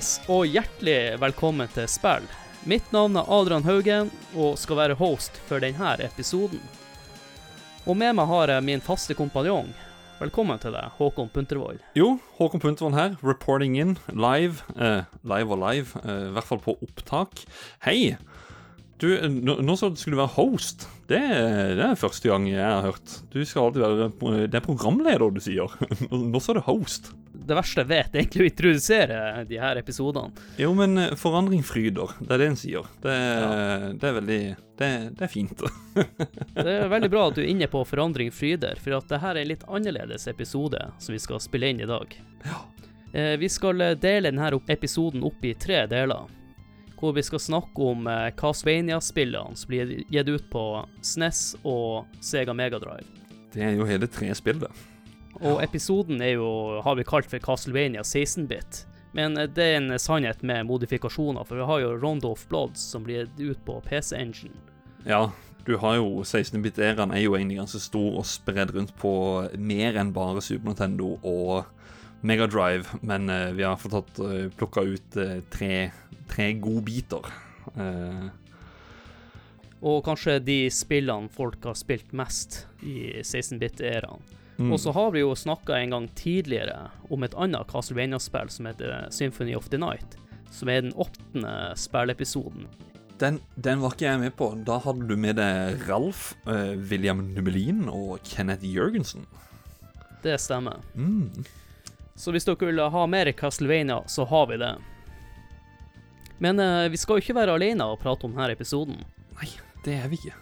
Hallais, og hjertelig velkommen til spill. Mitt navn er Adrian Haugen, og skal være host for denne episoden. Og med meg har jeg min faste kompanjong. Velkommen til deg, Håkon Puntervold. Jo, Håkon Puntervold her, reporting in, live. Eh, live og live, eh, i hvert fall på opptak. Hei! Du, nå, så skulle du være host. Det, det er første gang jeg har hørt. Du skal alltid være Det er programleder du sier. Nå så er det host. Det verste jeg vet, egentlig å introdusere de her episodene. Jo, men eh, forandring fryder. Det er det en sier. Det, det er veldig det, det er fint. Det er veldig bra at du er inne på forandring fryder, for at dette er en litt annerledes episode som vi skal spille inn i dag. Ja. Eh, Vi skal eh, dele denne episoden opp i tre deler. Hvor vi skal snakke om Castlevania-spillene som blir gitt ut på SNES og Sega Megadrive. Det er jo hele tre spill, det. Og episoden er jo, har vi kalt for Castlevania 16-bit. Men eh, det er en sannhet med modifikasjoner, for vi har jo Rondo of Bloods som blir ut på PC Engine. Ja, du har jo 16-bit-æraen er jo egentlig ganske stor og spredd rundt på mer enn bare Super Nintendo og Megadrive, men uh, vi har fått tatt uh, plukka ut uh, tre, tre godbiter. Uh, Og kanskje de spillene folk har spilt mest i 16-bit-æraen. Mm. Og så har vi jo snakka en gang tidligere om et annet Castlevania-spill som heter Symphony of the Night. Som er den åttende spillepisoden. den, den var ikke jeg med på. Da hadde du med deg Ralf, uh, William Numelin og Kenneth Jørgensen. Det stemmer. Mm. Så hvis dere vil ha mer Castlevania, så har vi det. Men uh, vi skal jo ikke være alene og prate om denne episoden. Nei, Det er vi ikke.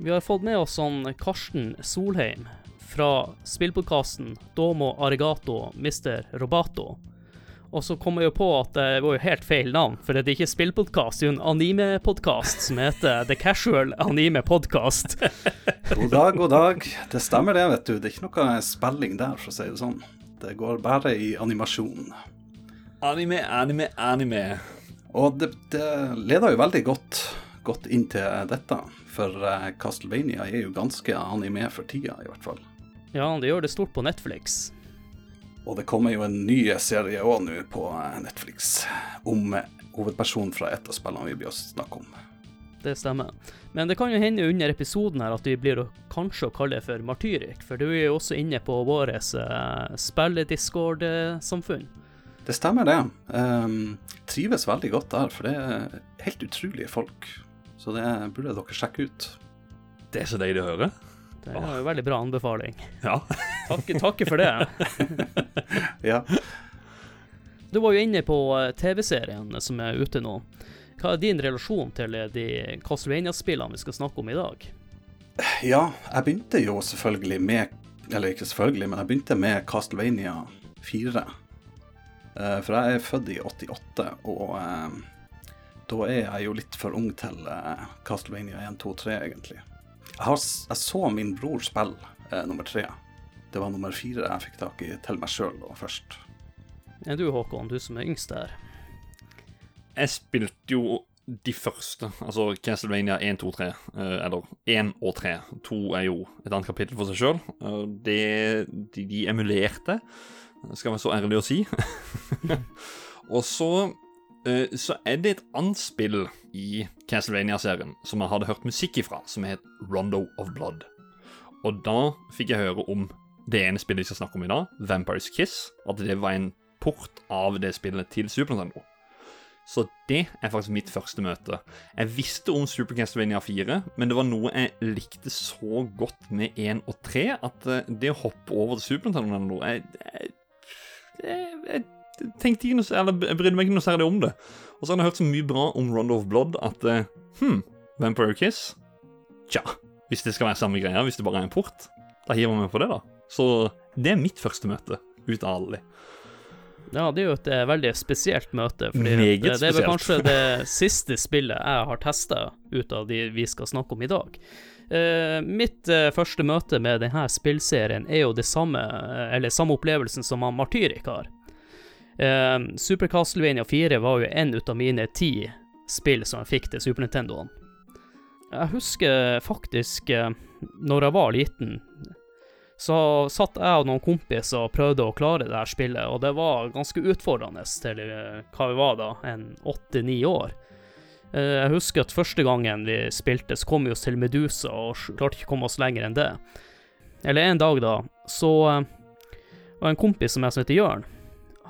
Vi har fått med oss sånn Karsten Solheim fra spillpodkasten Domo Arigato Mr. Robato. Og så kom jeg jo på at det var jo helt feil navn, for det er ikke spillpodkast, det er jo en anime-podkast som heter The Casual Anime Podcast. God dag, god dag. Det stemmer det, vet du. Det er ikke noe spilling der, for å si det sånn. Det går bare i animasjon. Anime, anime, anime. Og det, det leder jo veldig godt, godt inn til dette. For eh, Castlevania er jo ganske anime for tida, i hvert fall. Ja, det gjør det stort på Netflix. Og det kommer jo en ny serie òg nå på eh, Netflix om eh, hovedpersonen fra et av spillene vi blir å snakke om. Det stemmer. Men det kan jo hende under episoden her at vi blir å, kanskje å kalle det for martyrik, for du er jo også inne på vårt uh, spille-discord-samfunn. Det stemmer, det. Um, trives veldig godt der, for det er helt utrolige folk. Så det burde dere sjekke ut. Det er så deilig å høre. Det var jo veldig bra anbefaling. Ja. Takke, takke for det. Ja. Du var jo inne på eh, TV-serien som er ute nå. Hva er din relasjon til eh, de Castlevania-spillene vi skal snakke om i dag? Ja, jeg begynte jo selvfølgelig med Eller ikke selvfølgelig, men jeg begynte med Castlevania 4. Eh, For jeg er født i 88, og da er jeg jo litt for ung til Castlevania 1, 2, 3, egentlig. Jeg, har, jeg så min bror spille eh, nummer tre. Det var nummer fire jeg fikk tak i til meg sjøl først. Er du Håkon, du som er yngst her? Jeg spilte jo de første, altså Castlevania 1, 2, 3. eh, eller 1 og 3. 2 er jo et annet kapittel for seg sjøl. de, de, de emulerte, skal være så ærlig å si. og så eh, så er det et annet spill i Castlevania-serien som jeg hadde hørt musikk ifra, som het Rondo of Blood. Og da fikk jeg høre om det ene spillet vi skal snakke om i dag, Vampires Kiss. At det var en port av det spillet til Super Nintendo. Så det er faktisk mitt første møte. Jeg visste om Super Castlevania 4, men det var noe jeg likte så godt med 1 og 3 at eh, det å hoppe over til Super Nintendo jeg, jeg, jeg, jeg tenkte ikke noe, eller brydde meg ikke noe særlig om det. Og så har jeg hørt så mye bra om Rondo of Blood at eh, Hm, Vampire Kiss? Tja, hvis det skal være samme greia, hvis det bare er en port, da hiver vi meg på det, da. Så det er mitt første møte ut av alle. Ja, det er jo et eh, veldig spesielt møte. Fordi Meget det, det er vel kanskje det siste spillet jeg har testa ut av de vi skal snakke om i dag. Uh, mitt uh, første møte med denne spillserien er jo det samme, eller samme opplevelsen som Martyrik har. Eh, Super Castlevania 4 var jo en ut av mine ti spill som jeg fikk til Super Nintendoen. Jeg husker faktisk, eh, når jeg var liten, så satt jeg og noen kompiser og prøvde å klare det her spillet, og det var ganske utfordrende til eh, hva vi var da, en åtte-ni år. Eh, Jeg husker at første gangen vi spilte, så kom vi oss til Medusa og klarte ikke å komme oss lenger enn det. Eller en dag, da, så var en kompis som jeg som heter Jørn,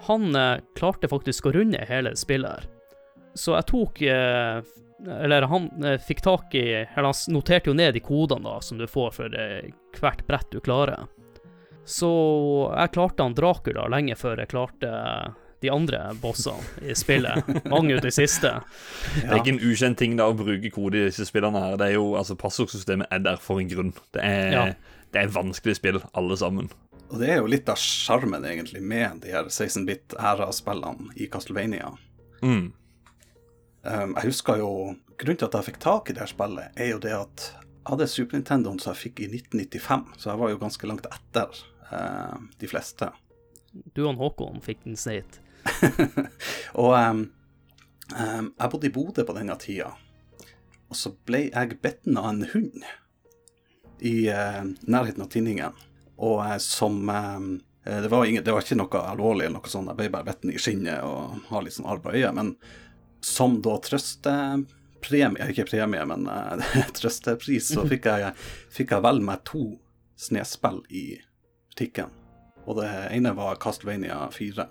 han eh, klarte faktisk å runde hele spillet her. Så jeg tok eh, Eller han eh, fikk tak i Eller han noterte jo ned de kodene da, som du får for hvert brett du klarer. Så jeg klarte han Dracula lenge før jeg klarte de andre bossene i spillet. Mange ut i siste. Det er ikke en ukjent ting da å bruke kode i disse spillene her. Det er jo, altså Passordsystemet er der for en grunn. Det er, Ja. det er vanskelige spill, alle sammen. Og det er jo litt av sjarmen, egentlig, med de her 16-bit-æra-spillene i Castlevania. Mm. Um, jeg husker jo Grunnen til at jeg fikk tak i det her spillet, er jo det at jeg hadde Super Nintendoen som jeg fikk i 1995, så jeg var jo ganske langt etter uh, de fleste. Du og Håkon fikk den sneit. Og um, um, jeg bodde i Bodø på denne tida, og så ble jeg bitten av en hund i uh, nærheten av tinningen. Og eh, som eh, det, var ingen, det var ikke noe alvorlig, eller noe sånt, jeg ble bare bitten i skinnet og har litt sånn arr på øyet. Men som da trøstepremie, ikke premie, men eh, trøstepris, så fikk jeg, fikk jeg vel med to snespill i butikken. Og det ene var Castlevania 4.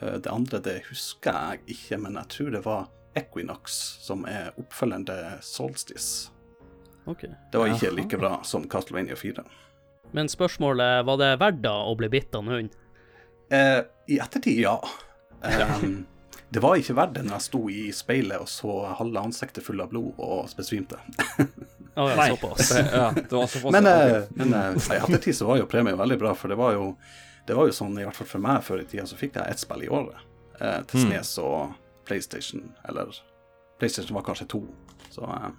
Eh, Det andre det husker jeg ikke, men jeg tror det var Equinox, som er oppfølgeren til Solstice. Okay. Det var ikke like bra som Castlevania 4. Men spørsmålet, var det verdt da å bli bitt av en hund? Eh, I ettertid, ja. Um, det var ikke verdt det når jeg sto i speilet og så halve ansiktet full av blod og besvimte. oh, ja, Nei. såpass. Det, ja, det var såpass. Men, eh, men eh, i ettertid så var jo premien veldig bra, for det var jo, det var jo sånn, i hvert fall for meg før i tida, så fikk jeg ett spill i året. Eh, til Mm. Snes og PlayStation, eller PlayStation var kanskje to. Så eh,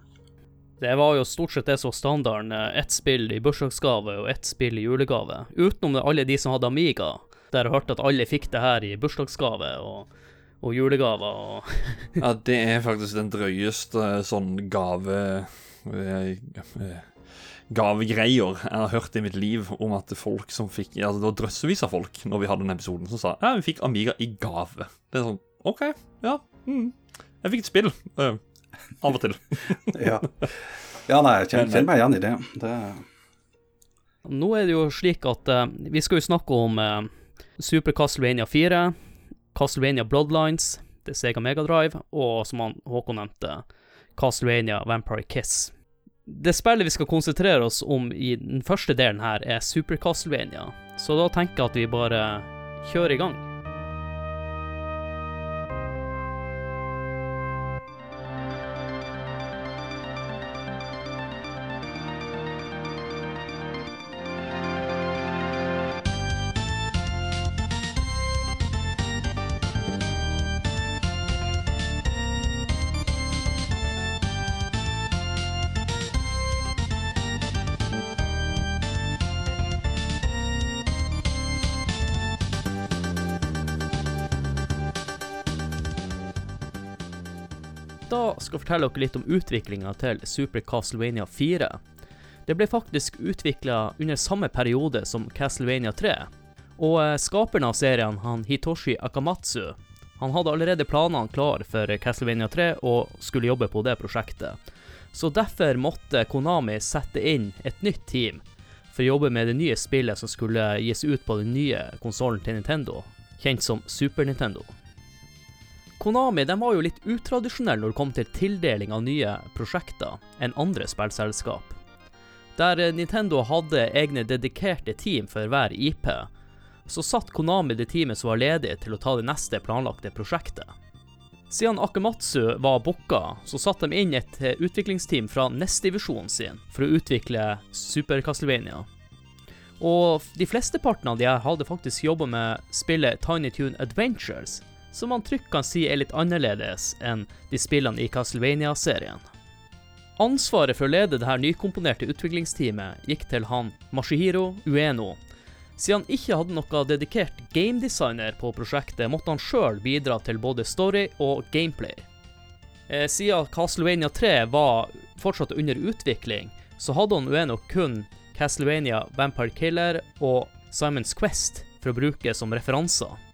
Det var jo stort sett det som var standarden. eh, Ett spill i bursdagsgave og ett spill i julegave. Utenom alle de som hadde Amiga, der jeg hørte at alle fikk det her i bursdagsgave og, og julegaver og Ja, det er faktisk den drøyeste sånn gave... eh, eh, Gavegreier jeg har hørt i mitt liv om at folk som fikk Altså det var drøssevis av folk når vi hadde den episoden som sa ja, vi fikk Amiga i gave. Det er sånn OK, ja. Mm. Jeg fikk et spill. eh, av og til. ja. ja, nei, jeg kjenner, kjenner meg igjen i det. det Nå er det jo slik at uh, vi skal jo snakke om uh, Super Castlevania 4, Castlevania Bloodlines, det er Sega Mega Drive, og som han Håkon nevnte, Castlevania Vampire Kiss. Det spillet vi skal konsentrere oss om i den første delen her, er Super Castlevania, så da tenker jeg at vi bare kjører i gang. Da skal fortelle dere litt om utviklinga til Super Castlevania 4. Det ble faktisk utvikla under samme periode som Castlevania 3. Og eh, skaperen av serien, han Hitoshi Akamatsu, han hadde allerede planene klar for Castlevania 3 og skulle jobbe på det prosjektet. Så derfor måtte Konami sette inn et nytt team for å jobbe med det nye spillet som skulle gis ut på den nye konsollen til Nintendo, kjent som Super Nintendo. Konami de var jo litt utradisjonelle når det kom til tildeling av nye prosjekter enn andre spillselskap. Der eh, Nintendo hadde egne dedikerte team for hver IP, så satt Konami det teamet som var ledig til å ta det neste planlagte prosjektet. Siden Akamatsu var booka, så satte de inn et eh, utviklingsteam fra NES-divisjonen sin for å utvikle Super Castlevania. Og de flesteparten av de her hadde faktisk jobba med spillet Tiny Tune Adventures, som man trygt kan si er litt annerledes enn de spillene i Castlevania-serien. Ansvaret for å lede det her nykomponerte utviklingsteamet gikk til han Mashihiro Ueno. Siden han ikke hadde noe dedikert gamedesigner på prosjektet, måtte han sjøl bidra til både story og gameplay. Eh, siden Castlevania 3 var fortsatt under utvikling, så hadde han Ueno kun Castlevania, Vampire Killer og Simons Quest for å bruke som referanser.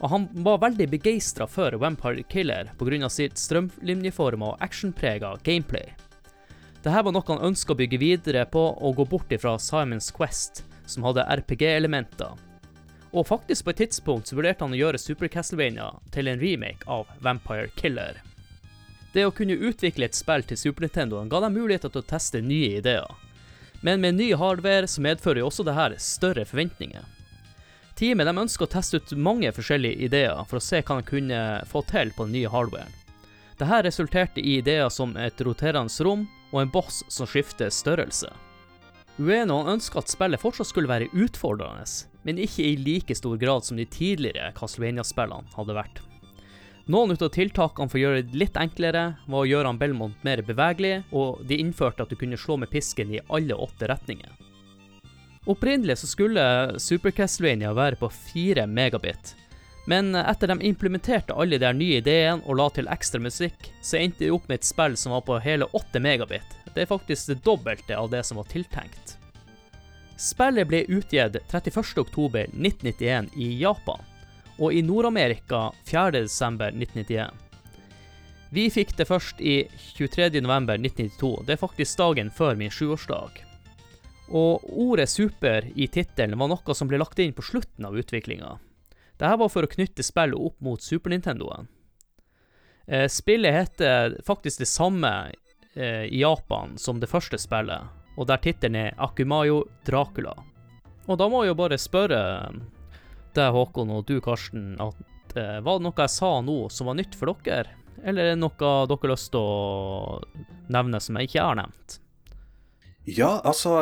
Og han var veldig begeistra for Vampire Killer pga. sitt strømlinjeforma og actionprega gameplay. Dette var noe han ønska å bygge videre på og gå bort ifra Simons Quest, som hadde RPG-elementer. Og faktisk på et tidspunkt så vurderte han å gjøre Super Castlevania til en remake av Vampire Killer. Det å kunne utvikle et spill til Super Nintendo ga dem muligheter til å teste nye ideer. Men med ny hardware så medfører jo også dette større forventninger. Teamet de ønsker å teste ut mange forskjellige ideer for å se hva de kunne få til på den nye hardwaren. Dette resulterte i ideer som et roterende rom og en boss som skifter størrelse. Ueno ønska at spillet fortsatt skulle være utfordrende, men ikke i like stor grad som de tidligere Castlevania-spillene hadde vært. Noen av tiltakene for å gjøre det litt enklere, var å gjøre Belmont mer bevegelig, og de innførte at du kunne slå med pisken i alle åtte retninger. Opprinnelig så skulle Super Castlevania være på 4 megabit, men etter de implementerte alle de nye ideene og la til ekstra musikk, så endte de opp med et spill som var på hele 8 megabit. Det er faktisk det dobbelte av det som var tiltenkt. Spillet ble utgitt 31.10.1991 i Japan, og i Nord-Amerika 4.12.1991. Vi fikk det først i 23.11.1992. Det er faktisk dagen før min sjuårsdag. Og ordet super i tittelen var noe som ble lagt inn på slutten av utviklinga. Dette var for å knytte spillet opp mot Super Nintendoen. Eh, spillet heter faktisk det samme eh, i Japan som det første spillet, og der tittelen er Akumayo Dracula. Og da må jeg jo bare spørre deg, Håkon, og du, Karsten, at eh, var det noe jeg sa nå som var nytt for dere? Eller er det noe dere har lyst til å nevne som jeg ikke har nevnt? Ja, altså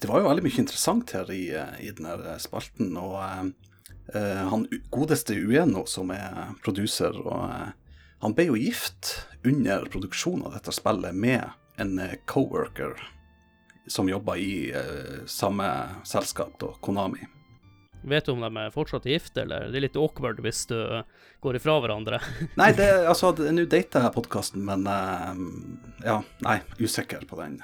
Det var jo veldig mye interessant her i, i denne spalten. Og uh, han godeste Ueno, som er produser, og uh, han ble jo gift under produksjonen av dette spillet med en coworker som jobba i samme selskap, da, Konami. Vet du om de er fortsatt gift, eller det er litt awkward hvis du går ifra hverandre? nei, det, altså, nå dater jeg podkasten, men ja, nei, usikker på den.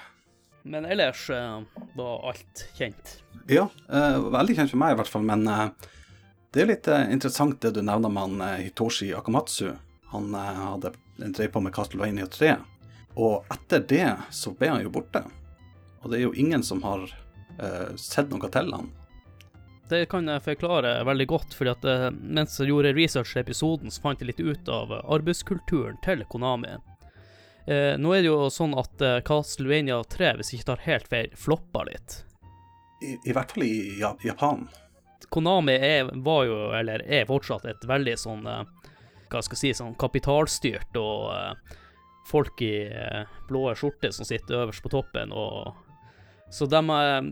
Men ellers var alt kjent? Ja, veldig kjent for meg i hvert fall, men det er litt eh, interessant det du nevner med han eh, Hitoshi Akamatsu. Han eh, hadde drev på med Castlevania 3, og etter det så ble han jo borte. Og det er jo ingen som har uh, sett noe til han. Det kan jeg forklare veldig godt, fordi at mens jeg gjorde research i episoden, så fant jeg litt ut av arbeidskulturen til Konami. Uh, nå er det jo sånn at eh, Castlevania 3, hvis jeg ikke tar helt feil, floppa litt. I, I, hvert fall i Japan. Konami er, var jo, eller er fortsatt, et veldig sånn eh, Hva skal jeg si, sånn kapitalstyrt og eh, folk i uh, blå skjorte som sitter øverst på toppen og Så de uh,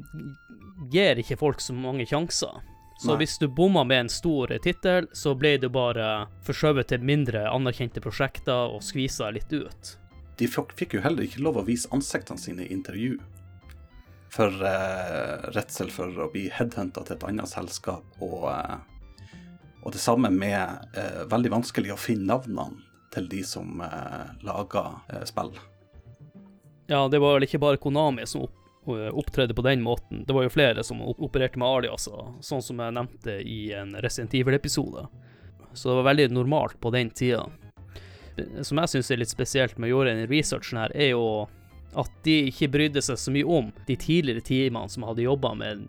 gir ikke folk så mange sjanser. Så Nei. hvis du bomma med en stor tittel, så ble du bare forskjøvet til mindre anerkjente prosjekter og skvisa litt ut. De fikk jo heller ikke lov å vise ansiktene sine i intervju for eh, redsel for å bli headhunta til et annet selskap. Og, eh, og det samme med eh, veldig vanskelig å finne navnene til de som eh, lager eh, spill. Ja, det var vel ikke bare Konami som opp, eh, opptredde på den måten. Det var jo flere som opererte med aliaser, sånn som jeg nevnte i en Resident Evil-episode. Så det var veldig normalt på den tida. Som jeg syns er litt spesielt med å gjøre denne researchen her, er jo at de ikke brydde seg så mye om de tidligere timene som hadde jobba med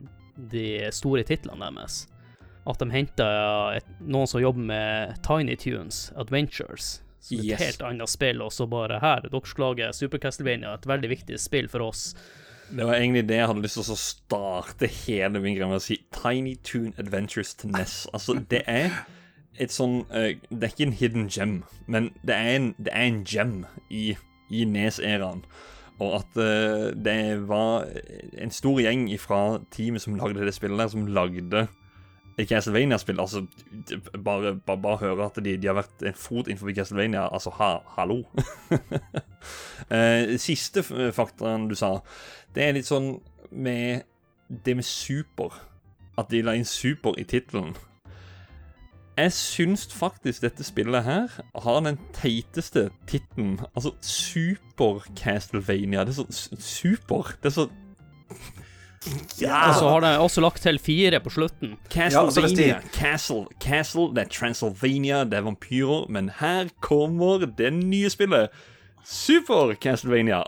de store titlene deres. At de henta noen som jobber med Tiny Tunes Adventures. Som yes. et helt annet spill, og så bare her, dere skal lage Super Castlevania, et veldig viktig spill for oss. Det var egentlig det jeg hadde lyst til å starte hele min greie med å si. Tiny Tune Adventures til NES. Altså, det er et sånn uh, Det er ikke en hidden gem, men det er en, det er en gem i, i NES-æraen. Og at uh, det var en stor gjeng fra teamet som lagde det spillet der, som lagde Castlevania-spill. Altså, bare, bare, bare, høre at de, de, har vært en fot innenfor Castlevania. Altså, ha, hallo. uh, siste faktaen du sa, det er litt sånn med det med super. At de la inn super i tittelen. Jeg syns faktisk dette spillet her har den teiteste tittelen. Altså Super Castlevania. Det er så super. Det er så Og så har de også lagt til fire på slutten. Ja, Castlevania. Castle, Castle, det er Transylvania, det er vampyrer, men her kommer det nye spillet. Super Castlevania.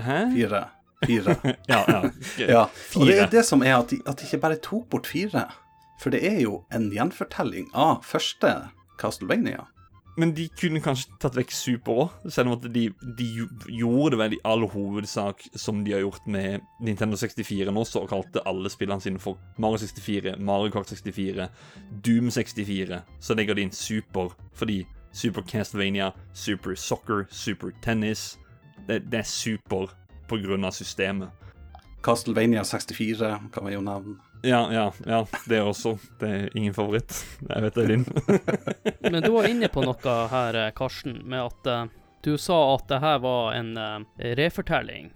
Hæ? Fire. Fire. Ja, ja. Ja. Fire. Og det er det som er at de, at de ikke bare tok bort fire. For det er jo en gjenfortelling av første Castlevania. Men de kunne kanskje tatt vekk Super òg, selv om at de, de gjorde det vel i all hovedsak som de har gjort med Nintendo 64 nå, så kalte alle spillene sine for Mario 64, Mario Kart 64, Doom 64. Så legger de inn Super fordi Super Castlevania, Super Soccer, Super Tennis Det, det er super på grunn av systemet. Castlevania 64 kan vi jo nevne. Ja, ja, ja. Det også. Det er ingen favoritt. Jeg vet det er din. Men du var inne på noe her, eh, Karsten, med at uh, du sa at det her var en uh, refortelling.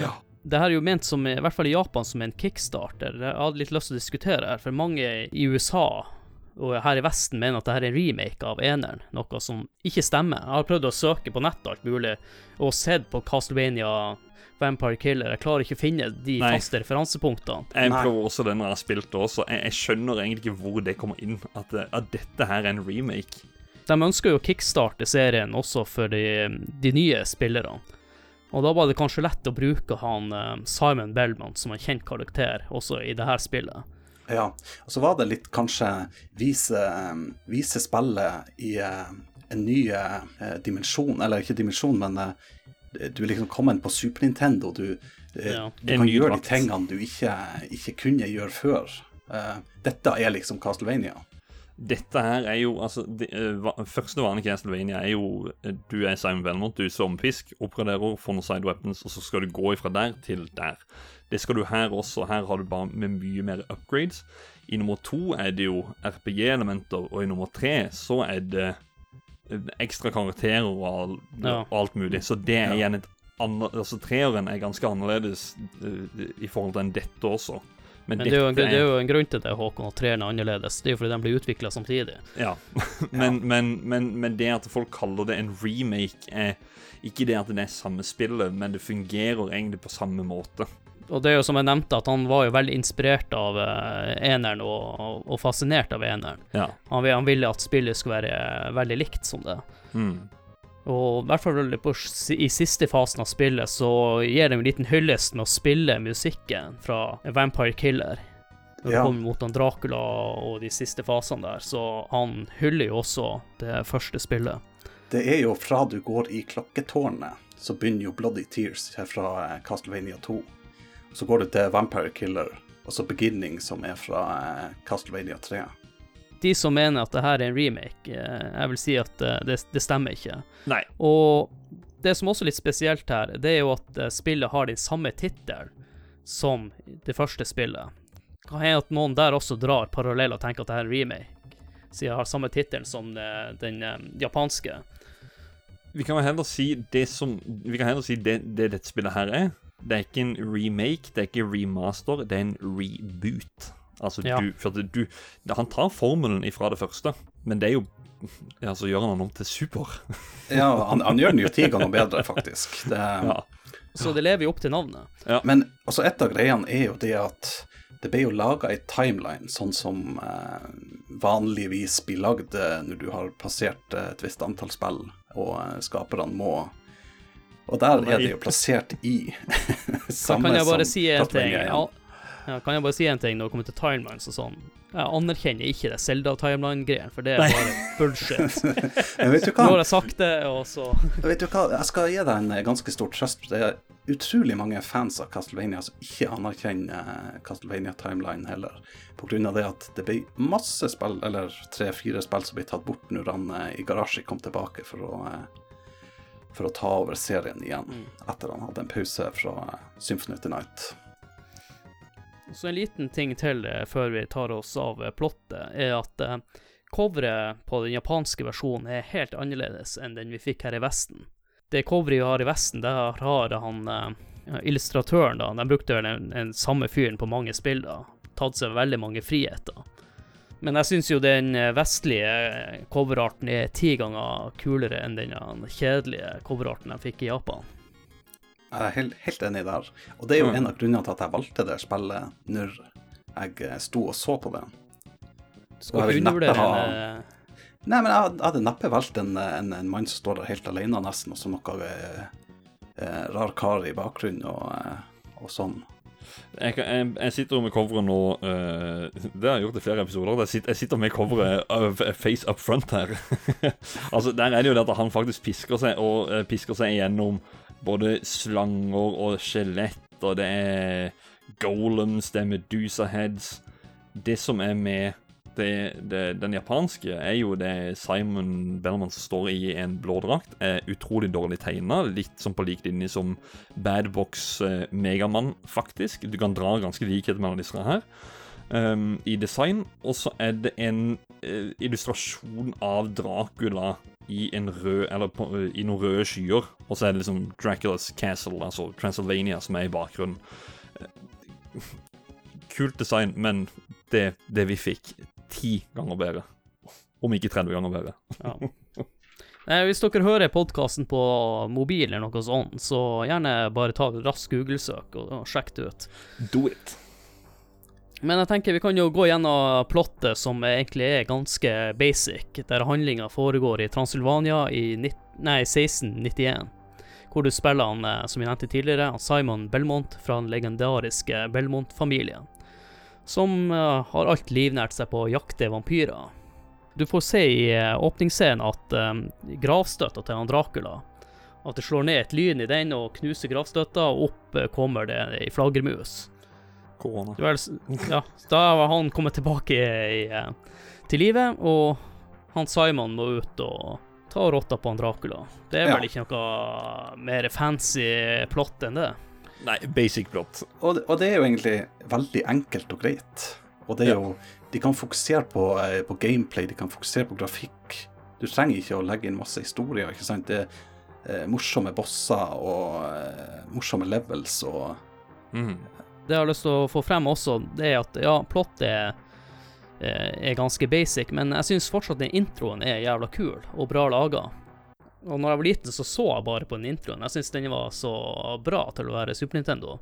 Ja. Det her er jo ment som, i hvert fall i Japan, som en kickstarter. Jeg hadde litt lyst til å diskutere her, for mange i USA og her i Vesten mener at det her er en remake av eneren, noe som ikke stemmer. Jeg har prøvd å søke på nettet alt mulig, og sett på Castlevania Vampire Killer. Jeg klarer ikke å finne de Nei. faste referansepunktene. Jeg prøver også den jeg har spilt det også. Jeg, jeg skjønner egentlig ikke hvor det kommer inn. At, at dette her er en remake. De ønsker jo å kickstarte serien også for de, de nye spillerne. Og da var det kanskje lett å bruke han eh, Simon Bellman som en kjent karakter også i det her spillet. Ja. Og så var det litt kanskje vise, vise spillet i eh, en ny eh, dimensjon, eller ikke dimensjon, men eh, du er liksom kommet på Super Nintendo. Du, eh, Ja. du kan gjøre de tingene du ikke, ikke kunne gjøre før. Uh, dette er liksom Castlevania. Dette her er jo altså det, uh, Første vanlige Castlevania er jo Du er Simon Belmont, du er som fisk, oppgraderer, får noen side weapons, og så skal du gå ifra der til der. Det skal du her også. Her har du bare med mye mer upgrades. I nummer to er det jo RPG-elementer, og i nummer tre så er det ekstra karakterer og, all, Ja. og alt mulig. Så det er Ja. igjen et annet Altså treeren er ganske annerledes eh, i forhold til enn dette også. Men det er, jo en, det er jo en grunn til det, Håkon, at treeren er annerledes. Det er jo fordi de blir utvikla samtidig. Ja, men, Men, men, men det at folk kaller det en remake, er ikke det at det er samme spillet, men det fungerer egentlig på samme måte. Og det er jo som jeg nevnte, at han var jo veldig inspirert av eh, eneren og, og, fascinert av eneren. Ja. Han, han ville at spillet skulle være eh, veldig likt som det. Mm. Og i hvert fall på, i siste fasen av spillet så gir de en liten hyllest med å spille musikken fra Vampire Killer. Når det Ja. kommer mot han Dracula og de siste fasene der, så han hyller jo også det første spillet. Det er jo fra du går i klokketårnet, så begynner jo Bloody Tears her fra eh, Castlevania 2. Så går du til Vampire Killer, altså Beginning, som er fra eh, Castlevania 3. De som mener at det her er en remake, eh, jeg vil si at eh, det, det stemmer ikke. Nei. Og det som også er litt spesielt her, det er jo at spillet har den samme tittelen som det første spillet. Kan hende at noen der også drar paralleller og tenker at det her er en remake, siden jeg har samme tittel som den japanske. Vi kan heller si det som Vi kan heller si det, det dette spillet her er. Det er ikke en remake, det er ikke remaster, det er en reboot. Altså, Ja. du, for du Han tar formelen ifra det første, men det er jo Altså, gjør han den om til super? Ja, han, han gjør den jo ti ganger bedre, faktisk. Det, Ja. Så det lever jo opp til navnet. Men altså, et av greiene er jo det at det ble jo laga ei timeline, sånn som eh, vanligvis blir lagd eh, når du har passert eh, et visst antall spill, og eh, skaperne må Og der er det jo plassert i samme kan jeg bare som si en ting. Ja, kan jeg bare si en ting når det kommer til timelines og sånn? Jeg anerkjenner ikke det Zelda-timeline-greien, for det er bare bullshit. Men vet du Nå har jeg sagt det, og så Vet du hva? Jeg skal gi deg en eh, ganske stor trøst. Det er utrolig mange fans av Castlevania som ikke anerkjenner eh, Castlevania Timeline heller. På grunn av det at det ble masse spill, eller tre-fire spill som ble tatt bort når han eh, i garasje kom tilbake for å, for å ta over serien igjen. Etter han hadde en pause fra eh, Symphony of the Night. Så en liten ting til eh, før vi tar oss av eh, plottet, er at coveret på den japanske versjonen er helt annerledes enn den vi fikk her i Vesten. Det coveret vi har i Vesten, der har han illustratøren, da, de brukte vel den, den samme fyren på mange spill, da. Tatt seg veldig mange friheter. Men jeg syns jo den eh, vestlige eh, coverarten er ti ganger kulere enn den eh, kjedelige coverarten jeg fikk i Japan. Jeg er helt, helt enig der. Og det er jo Mm. en av grunnene til at jeg valgte det spillet når jeg sto og så på det. Skal ikke undervurdere ha- Nei, men jeg hadde- neppe valgt en, en, en mann som står der helt alene, nesten, og så noe eh, rar kar i bakgrunnen og, og sånn. Jeg, jeg, jeg sitter jo med coveret nå uh, Det har jeg gjort i flere episoder. Jeg sitter, jeg sitter med coveret av Face Up Front her. altså, Der er det jo det at han faktisk pisker seg og uh, pisker seg gjennom både slanger og skjelett, og det er golems, det er medusa heads. Det som er med det, det, den japanske, er jo det Simon Bellman som står i en blå drakt, er utrolig dårlig tegna. Litt som på lik linje som Badbox eh, Megamann, faktisk. Du kan dra ganske likhet mellom disse her um, i design. Og så er det en uh, illustrasjon av Dracula i en rød Eller på, uh, i noen røde skyer. Og så er det liksom Draculas Castle, altså Transylvania, som er i bakgrunnen. Eh, Kult design, men det, det vi fikk, ti ganger bedre. Om ikke 30 ganger bedre. ja. Hvis dere hører podkasten på mobil eller noe sånt, så gjerne bare ta et raskt Google-søk og, og sjekk det ut. Do it. Men jeg tenker vi kan jo gå gjennom plottet, som egentlig er ganske basic, der handlinga foregår i Transylvania i nei, 1691. Hvor du spiller han, eh, som vi nevnte tidligere, Simon Belmont fra den legendariske Belmont-familien. Som eh, har alt livnært seg på å jakte vampyrer. Du får se i eh, åpningsscenen at um, gravstøtta til han Dracula At det slår ned et lyn i den og knuser gravstøtta, og opp eh, kommer det ei flaggermus. Ja, da var han kommet tilbake i, eh, til livet, og han Simon må ut og ta rotta på han Dracula. Det er Ja. vel ikke noe mer fancy plott enn det. Nei, basic plot. Og, det- og det er jo egentlig veldig enkelt og greit. Og det er Ja. jo De kan fokusere på, eh, på gameplay, de kan fokusere på grafikk. Du trenger ikke å legge inn masse historier, ikke sant. Det er eh, morsomme bosser og eh, morsomme levels og mm. Det jeg har lyst til å få frem også, det er at ja, Plot er, eh, er ganske basic, men jeg syns fortsatt den introen er jævla kul og bra laga. Og når jeg var liten, så så jeg bare på den introen. Jeg syns den var så bra til å være Super Nintendo.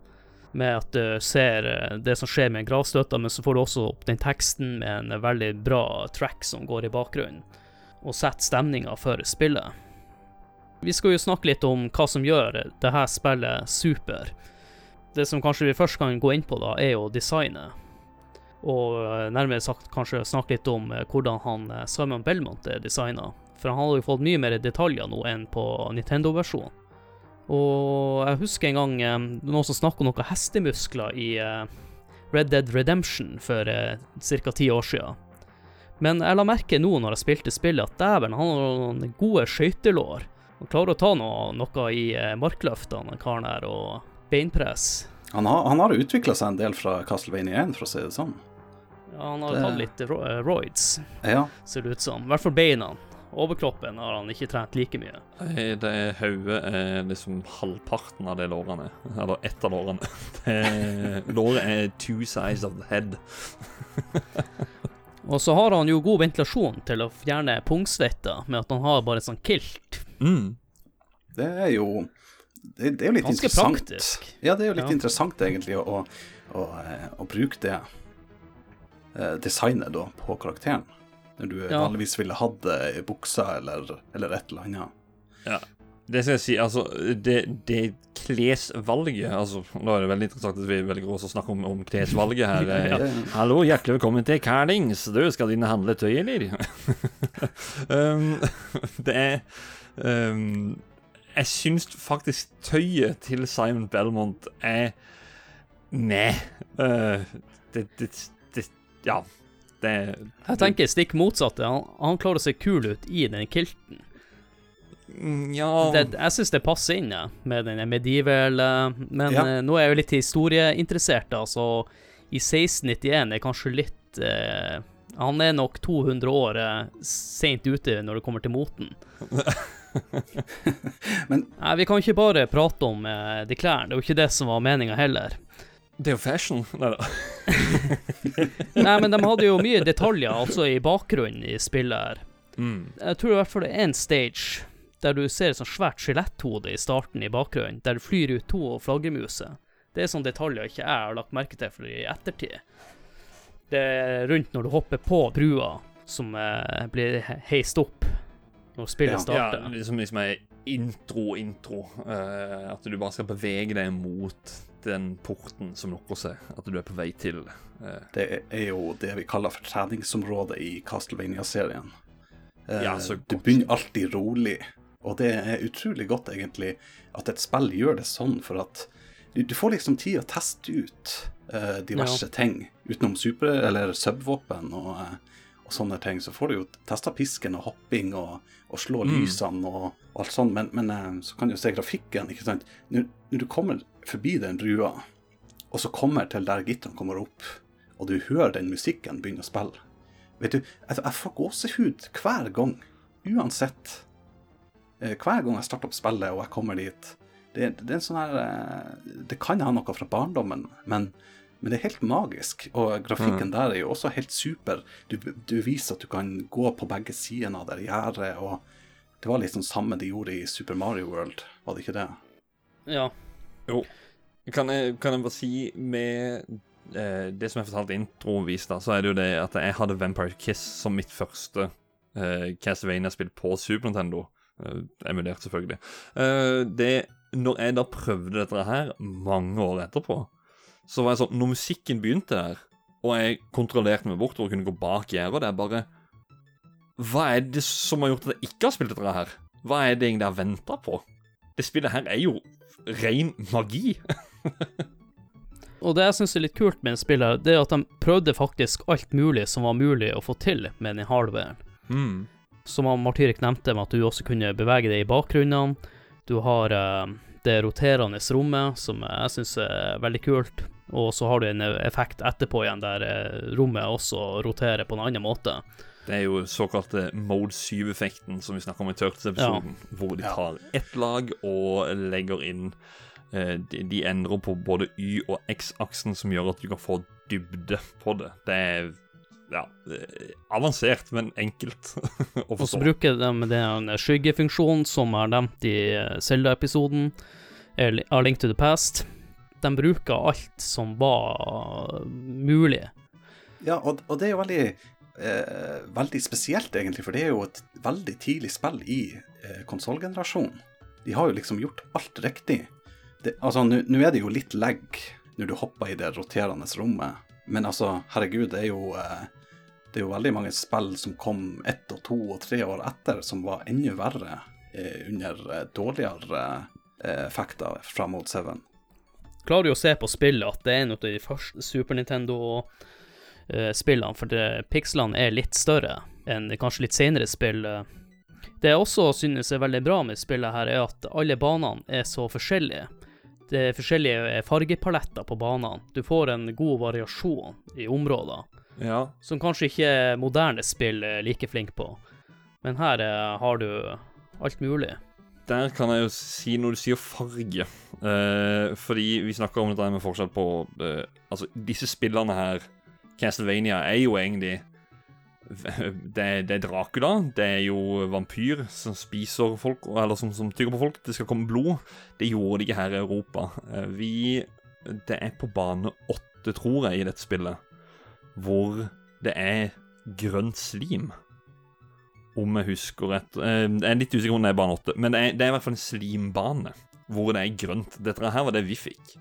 Med at du ser eh, det som skjer med gravstøtta, men så får du også opp den teksten med en veldig bra track som går i bakgrunnen, og setter stemninga for spillet. Vi skal jo snakke litt om hva som gjør det her spillet super. Det som kanskje vi først kan gå inn på, da, er jo designet. Og eh, nærmere sagt kanskje snakke litt om eh, hvordan han Simon Belmont er designa. For han hadde jo fått mye mer detaljer nå enn på Nintendo-versjonen. Og jeg husker en gang eh, noen som snakka om noen hestemuskler i eh, Red Dead Redemption for eh, ca. ti år siden. Men jeg la merke nå når jeg spilte spillet, at dæven, han har noen gode skøytelår. Han klarer å ta noe, noe i eh, markløftene, den karen her, og beinpress. Han har, han har utvikla seg en del fra Castlevania 1, for å si det sånn. Ja, han har Det- tatt litt ro eh, roids, Ja. ser det ut som. I hvert fall beina. Overkroppen har han ikke trent like mye. Nei, Det er hodet er liksom halvparten av det lårene er. Eller ett av lårene. Låret er two sides of the head. Og så har han jo god ventilasjon til å fjerne pungsvetter, med at han har bare en sånn kilt. Mm. Det er jo Det, det er jo litt Ganske interessant. praktisk. Ja, det er jo litt Ja. interessant egentlig å, å, å, å bruke det eh, designet da på karakteren. Når du Ja. vanligvis ville hatt det i buksa eller, eller et eller annet. Ja. Det skal jeg si, altså Det, det klesvalget altså, Nå er det veldig interessant at vi velger også å snakke om, om klesvalget her. Ja. Hallo, hjertelig velkommen til Carlings. Du, skal dine handle tøy, eller? um, det er um, Jeg syns faktisk tøyet til Simon Belmont er Nei. Uh, det, det, det Ja. Det Jeg tenker stikk motsatte. Han, han klarer å se kul ut i den kilten. Mm, Ja Det, jeg syns det passer inn ja, med den medieval Men Ja. eh, nå er jeg jo litt historieinteressert, da, så i 1691 er kanskje litt eh, Han er nok 200 år eh, seint ute når det kommer til moten. Men- Nei, vi kan ikke bare prate om eh, de klærne. Det er jo ikke det som var meninga heller. Det er jo fashion. Nei da. Nei, men de hadde jo mye detaljer, altså i bakgrunnen i spillet her. Mm. Jeg tror i hvert fall det er en stage der du ser et sånt svært skjeletthode i starten i bakgrunnen, der det flyr ut to flaggermuser. Det er sånne detaljer ikke jeg har lagt merke til for i ettertid. Det er rundt når du hopper på brua, som eh, blir heist opp når spillet Ja. Ja, liksom, liksom ei intro-intro. Uh, at du bare skal bevege deg mot den porten som lukker seg. At du er på vei til. eh, Det er jo det vi kaller for treningsområdet i Castlevania-serien. Eh, Ja, du begynner alltid rolig, og det er utrolig godt egentlig at et spill gjør det sånn, for at du, du får liksom tid å teste ut eh, diverse ting utenom super- eller subvåpen og, eh, og sånne ting. Så får du jo testa pisken og hopping og, og slå Mm. lysene og, og alt sånt, men, men eh, så kan du se grafikken, ikke sant. Når, når du kommer forbi den brua, og så kommer til der gitteren kommer opp, og du hører den musikken begynne å spille. Vet du, jeg, får gåsehud hver gang, uansett. Eh, hver gang jeg starter opp spillet og jeg kommer dit. Det, det sånn her eh, Det kan ha noe fra barndommen, men, men det er helt magisk. Og grafikken der er jo også helt super. Du, du viser at du kan gå på begge sidene av det gjerdet, det var liksom samme de gjorde i Super Mario World, var det ikke det? Ja. Jo. Kan jeg, kan jeg bare si med eh, det som jeg fortalte introvis, da, så er det jo det at jeg hadde Vampire Kiss som mitt første eh, Castlevania-spill på Super Nintendo. Eh, emulert, selvfølgelig. Eh, det, når jeg da prøvde dette her mange år etterpå, så var jeg sånn Når musikken begynte der, og jeg kontrollerte meg bort og kunne gå bak gjerdet, det er bare Hva er det som har gjort at jeg ikke har spilt dette her? Hva er det egentlig jeg har venta på? Det spillet her er jo ren magi. Og det jeg syns er litt kult med spillet, det er at de prøvde faktisk alt mulig som var mulig å få til med den hardwaren. Mm. Som Martyrik nevnte, med at du også kunne bevege deg i bakgrunnen. Du har uh, det roterende rommet, som jeg syns er veldig kult. Og så har du en effekt etterpå igjen, der eh, rommet også roterer på en annen måte. Det er jo såkalte Mode 7-effekten som vi snakker om i Turtles-episoden, hvor de tar ett lag og legger inn eh, de, de endrer på både Y- og X-aksen, som gjør at du kan få dybde på det. Det er ja, eh, avansert, men enkelt å forstå. Og så bruker de den skyggefunksjonen som er nevnt i Zelda-episoden, A Link to the Past. De bruker alt som var mulig. Ja, og, og det er jo veldig, eh, veldig spesielt, egentlig, for det er jo et veldig tidlig spill i eh, konsollgenerasjonen. De har jo liksom gjort alt riktig. Det, altså, nå er det jo litt legg når du hopper i det roterende rommet, men altså, herregud, det er jo eh, det er jo veldig mange spill som kom ett og to og tre år etter, som var enda verre eh, under eh, dårligere eh, effekter fra Mode 7. klarer du å se på spillet at det er en av de første Super Nintendo-spillene, for det, pikslene er litt større enn kanskje litt senere spill. eh. Det jeg også synes er veldig bra med spillet her, er at alle banene er så forskjellige. Det er forskjellige fargepaletter på banene. Du får en god variasjon i områder, Ja, som kanskje ikke moderne spill er like flink på. Men her eh, har du alt mulig. Der kan jeg jo si når du sier farge. Eh, fordi vi snakker om dette med forskjell på eh, Altså, disse spillene her Castlevania er jo egentlig det, det er Dracula. Det er jo vampyr som spiser folk, eller som, som tygger på folk. Det skal komme blod. Det gjorde de ikke her i Europa. Eh, vi Det er på bane åtte, tror jeg, i dette spillet, hvor det er grønt slim. Om jeg husker rett. Eh, Jeg er litt usikker om det er bane åtte, men det er, det er i hvert fall en slimbane hvor det er grønt. Dette her var det vi fikk.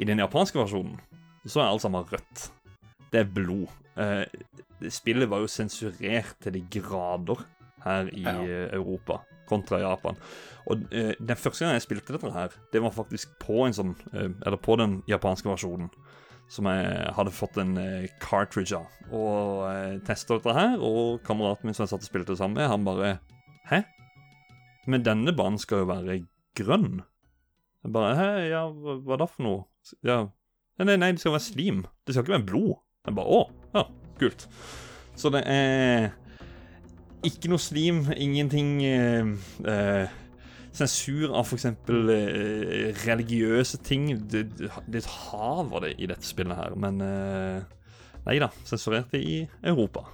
I den japanske versjonen så er alt sammen rødt. Det er blod. Eh, spillet var jo sensurert til de grader her i Ja. eh, Europa kontra Japan. Og eh, den første gangen jeg spilte dette her, det var faktisk på en sånn eh, Eller på den japanske versjonen. Som jeg hadde fått en eh, cartridge av. Og eh, testa dette her, og kameraten min som jeg satt og spilte sammen med, han bare Hæ? Men denne banen skal jo være grønn. Jeg bare Hæ, ja, hva, hva da for noe? Ja. Nei, nei, nei, det skal være slim. Det skal ikke være blod. Jeg bare Å, ja, kult. Så det er ikke noe slim, ingenting eh, eh, Sensur av f.eks. Eh, religiøse ting. Det, det er et det i dette spillet her, men eh, Nei da, sensurert det i Europa.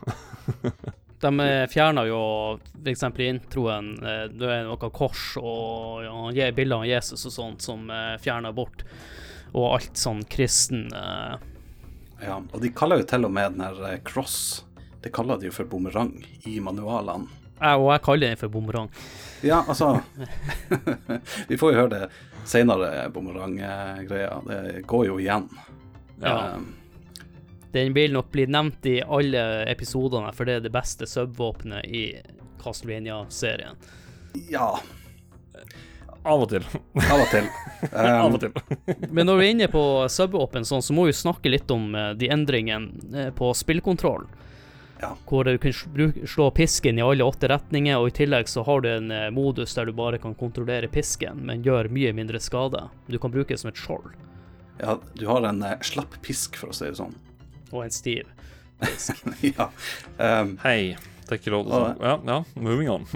De fjerna jo f.eks. i introen Du Det er noe kors og ja, bilder av Jesus og sånt som fjerner fjerna bort. Og alt sånn kristen eh, Ja, og de kaller jo til og med den her eh, cross Det kaller de jo for bumerang i manualene. jeg, Og jeg kaller den for bumerang. Ja, altså Vi får jo høre det seinere, bumeranggreia. Det går jo igjen. Ja. Um, Den vil nok bli nevnt i alle episodene, for det er det beste subvåpenet i Castlevania-serien. ja, Av og til. av og til. Av Um, og til. Men når vi er inne på subåpen, sånn, så må vi snakke litt om eh, de endringene eh, på spillkontroll. Ja. Hvor du kan slå pisken i alle åtte retninger, og i tillegg så har du en eh, modus der du bare kan kontrollere pisken, men gjør mye mindre skade. Du kan bruke det som et skjold, ja, du har en uh, slapp pisk, for å si det sånn. og en stiv pisk. ja. Um, Hei. Det er ikke lov til å si Ja, ja, moving on.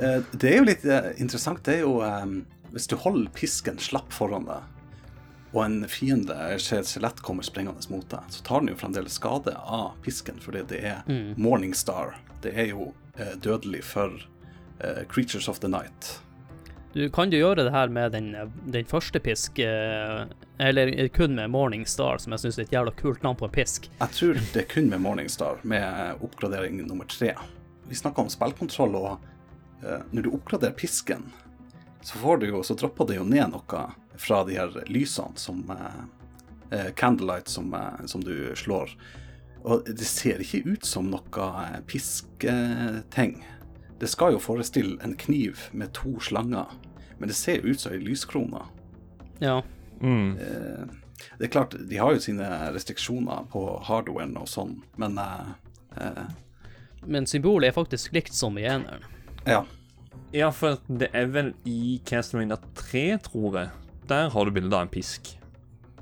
Eh, Det er jo litt eh, interessant. Det er jo eh, Hvis du holder pisken slapp foran deg, og en fiende ser et skjelett kommer springende mot deg, så tar den jo fremdeles skade av pisken, fordi det er Mm. Morningstar. Det er jo eh, dødelig for eh, Creatures of the Night. Du kan jo gjøre det her med den, den første pisk, eh, eller kun med Morningstar, som jeg syns er et jævla kult navn på en pisk. Jeg tror det er kun med Morningstar, med oppgradering nummer tre. Vi snakka om spillkontroll, og når du oppgraderer pisken, så, får du jo, så dropper det jo ned noe fra de her lysene som eh, eh, Candlelight som, eh, som du slår. Og det ser ikke ut som noe eh, pisketing. Det skal jo forestille en kniv med to slanger, men det ser ut som ei lyskrone. Ja. Mm. Eh, Det er klart, de har jo sine restriksjoner på hardwaren og sånn, men eh, eh, Men symbolet er faktisk likt som i eneren. Ja. Ja, for det er vel i Castlevania 3, tror jeg. Der har du bilde av en pisk.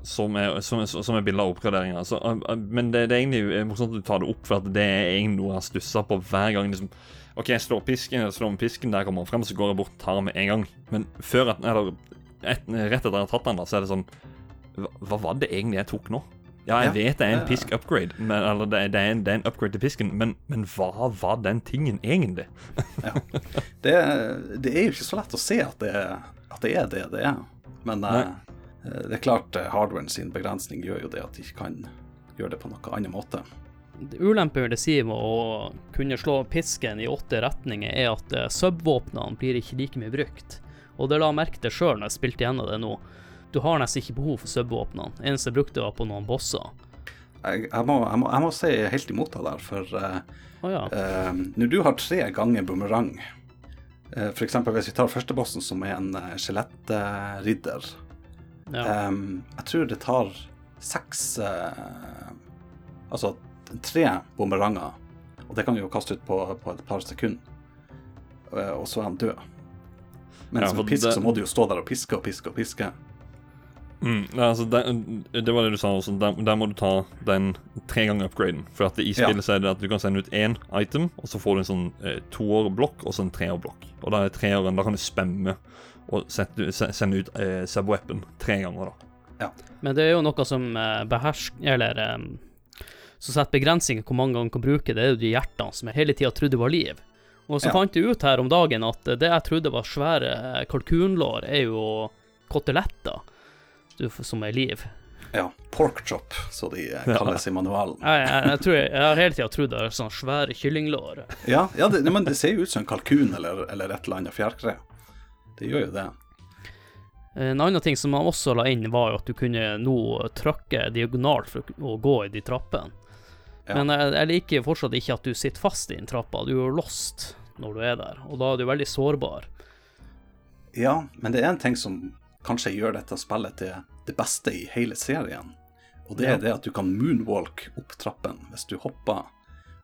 Som er, som, som er bilde av oppgraderinga. Så, uh, uh, Men det, det er egentlig eh, morsomt at du tar det opp, for det er egentlig noe jeg har stussa på hver gang. liksom OK, jeg slår pisken, jeg slår med pisken, der kommer han frem, så går jeg bort og tar den med en gang. Men før at, eller, et, rett etter at jeg har tatt den, da, så er det sånn Hva, hva var det egentlig jeg tok nå? Ja, jeg Ja, vet det er en pisk upgrade, men, eller det, er- det, er en, det er en upgrade til pisken, men, men hva var den tingen egentlig? Det, det er jo ikke så lett å se at det, at det er det det er. Men eh, det er klart eh, hardwaren sin begrensning gjør jo det at de ikke kan gjøre det på noen annen måte. Ulempen vil det si med å kunne slå pisken i åtte retninger, er at eh, subvåpnene blir ikke like mye brukt. Og det la jeg merke til sjøl når jeg spilte gjennom det nå. Du har nesten ikke behov for subvåpnene. Eneste jeg brukte, var på noen bosser. Jeg, jeg, må, jeg, må, jeg må si helt imot deg der, for uh, oh, ja. uh, når du har tre ganger bumerang, uh, f.eks. hvis vi tar første bossen, som er en uh, skjelettridder ja. um, Jeg tror det tar seks eh, Altså tre bumeranger, og det kan du jo kaste ut på, på et par sekunder, Eh, og så er han død. Men Ja, som pisk det- så må du jo stå der og piske og piske og piske. Mm, altså, det, det var det du sa også. Der, der må du ta den tre ganger upgraden. For at i Ja. spillet så er det at du kan sende ut én item, og så får du en sånn eh, toårblokk og så en treårblokk. Og da er treåren Da kan du spemme og sette, sende ut eh, subweapon tre ganger, da. Men det er jo noe som eh, behersker Eller eh, som setter begrensninger hvor mange ganger du kan bruke. Det er jo de hjertene som jeg hele tida trodde var liv. Og så Ja. fant jeg ut her om dagen at det jeg trodde var svære eh, kalkunlår, er jo koteletter som er liv. Ja, porkchop, så de eh, kalles i manualen. Ja, jeg, jeg, tror jeg, jeg har hele tida trodd det er sånne svære kyllinglår. Ja, ja det, men det ser jo ut som en kalkun eller, eller et eller annet fjærkre. Det gjør jo det. En annen ting som man også la inn, var jo at du kunne nå trykke diagonalt for å gå i de trappene. Ja. Men jeg, jeg liker fortsatt ikke at du sitter fast i den trappa. Du er jo lost når du er der, og da er du veldig sårbar. Ja, men det er en ting som kanskje gjør dette spillet til det beste i hele serien. Og det Ja. er det at du kan moonwalk opp trappen hvis du hopper,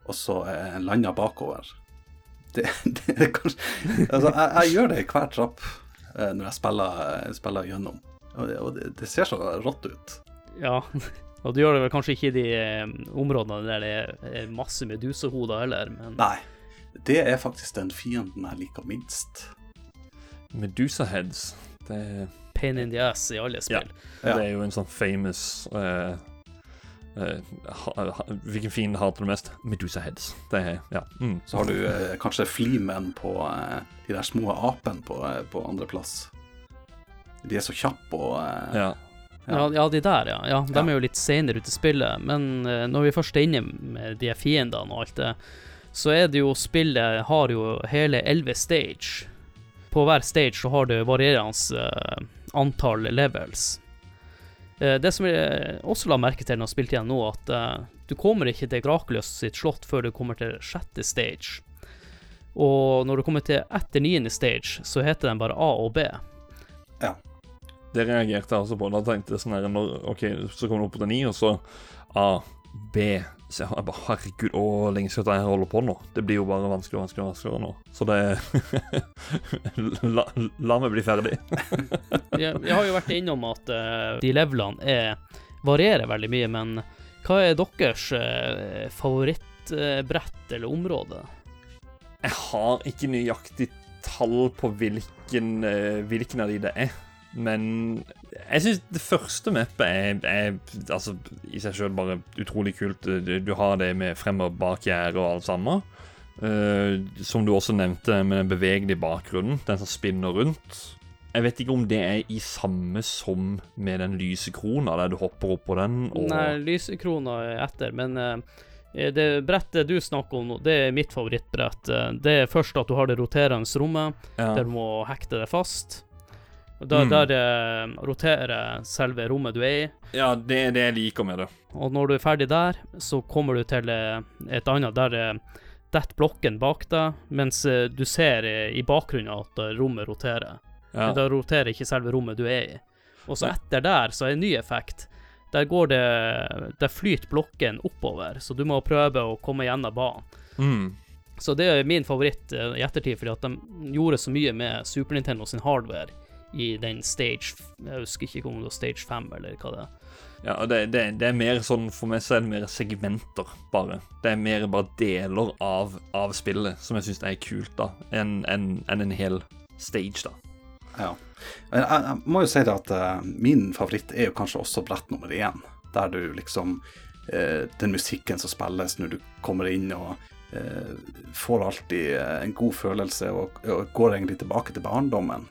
og så eh, lander bakover. Det, det er kanskje Altså, jeg, jeg gjør det i hver trapp eh, når jeg spiller, spiller gjennom. Og, det, og det, det ser så rått ut. Ja, og du gjør det vel kanskje ikke i de eh, områdene der det er, er masse medusehoder heller, men Nei, det er faktisk den fienden jeg liker minst. Medusa heads. Det, pain in the ass i alle spill. Ja. det er jo en sånn famous uh, uh, ha, ha, Hvilken fiende hater du mest? Medusa Heads. Det er Ja. Mm. Så har du uh, kanskje Fleeman på de der små apene på, på andreplass. De er så kjappe og ja. Ja, ja, de der, ja. ja de Ja. er jo litt senere ute i spillet. Men uh, når vi først er inne med de fiendene og alt det, så er det jo Spillet har jo hele elleve stage. På hver stage så har du varierende eh, antall levels. Eh, det som jeg også la merke til når jeg spilte igjen nå, at eh, du kommer ikke til Grakuløs sitt slott før du kommer til sjette stage. Og når du kommer til etter niende stage, så heter den bare A og B. Ja. Det reagerte jeg altså på. Da tenkte jeg sånn her OK, så kommer du opp på ni, og så A, B Så jeg bare Herregud, å, lenge skal dette her holde på nå? Det blir jo bare vanskeligere og vanskeligere, vanskeligere nå. Så det la, la meg bli ferdig. jeg, jeg har jo vært innom at uh, de levelene er, varierer veldig mye, men hva er deres uh, favorittbrett eller område? Jeg har ikke nøyaktig tall på hvilken, eh, hvilken av de det er. Men jeg syns det første mappet er, er altså, i seg sjøl bare utrolig kult. Du, har det med frem- og bakgjerde og alt sammen. Uh, som du også nevnte, med den bevegelige bakgrunnen, den som spinner rundt. Jeg vet ikke om det er i samme som med den lyse krona, der du hopper opp på den og Nei, lyse krona er etter, men uh, det brettet du snakker om nå, det er mitt favorittbrett. Eh, Det er først at du har det roterende rommet, ja. der du må hekte det fast. Da, Mm. Der eh, roterer selve rommet du er i. ja, det er det jeg liker med det. Og når du er ferdig der, så kommer du til eh, et annet der eh, detter blokken bak deg, mens eh, du ser i bakgrunnen at rommet roterer. Ja. Men da roterer ikke selve rommet du er i. Og så etter der så er en ny effekt. Der går det Der flyter blokken oppover, så du må prøve å komme gjennom banen. Mm. Så det er min favoritt i ettertid, fordi at de gjorde så mye med Super Nintendo sin hardware i den stage Jeg husker ikke om det var stage 5 eller hva det er. Ja, og det, det, det er mer sånn For meg så er det mer segmenter, bare. Det er mer bare deler av, av spillet som jeg syns er kult, da, enn en, en, en hel stage, da. Ja. Jeg, jeg må jo si det at uh, min favoritt er jo kanskje også brett nummer én. Der du liksom uh, Den musikken som spilles når du kommer inn og uh, får alltid en god følelse og, og går egentlig tilbake til barndommen.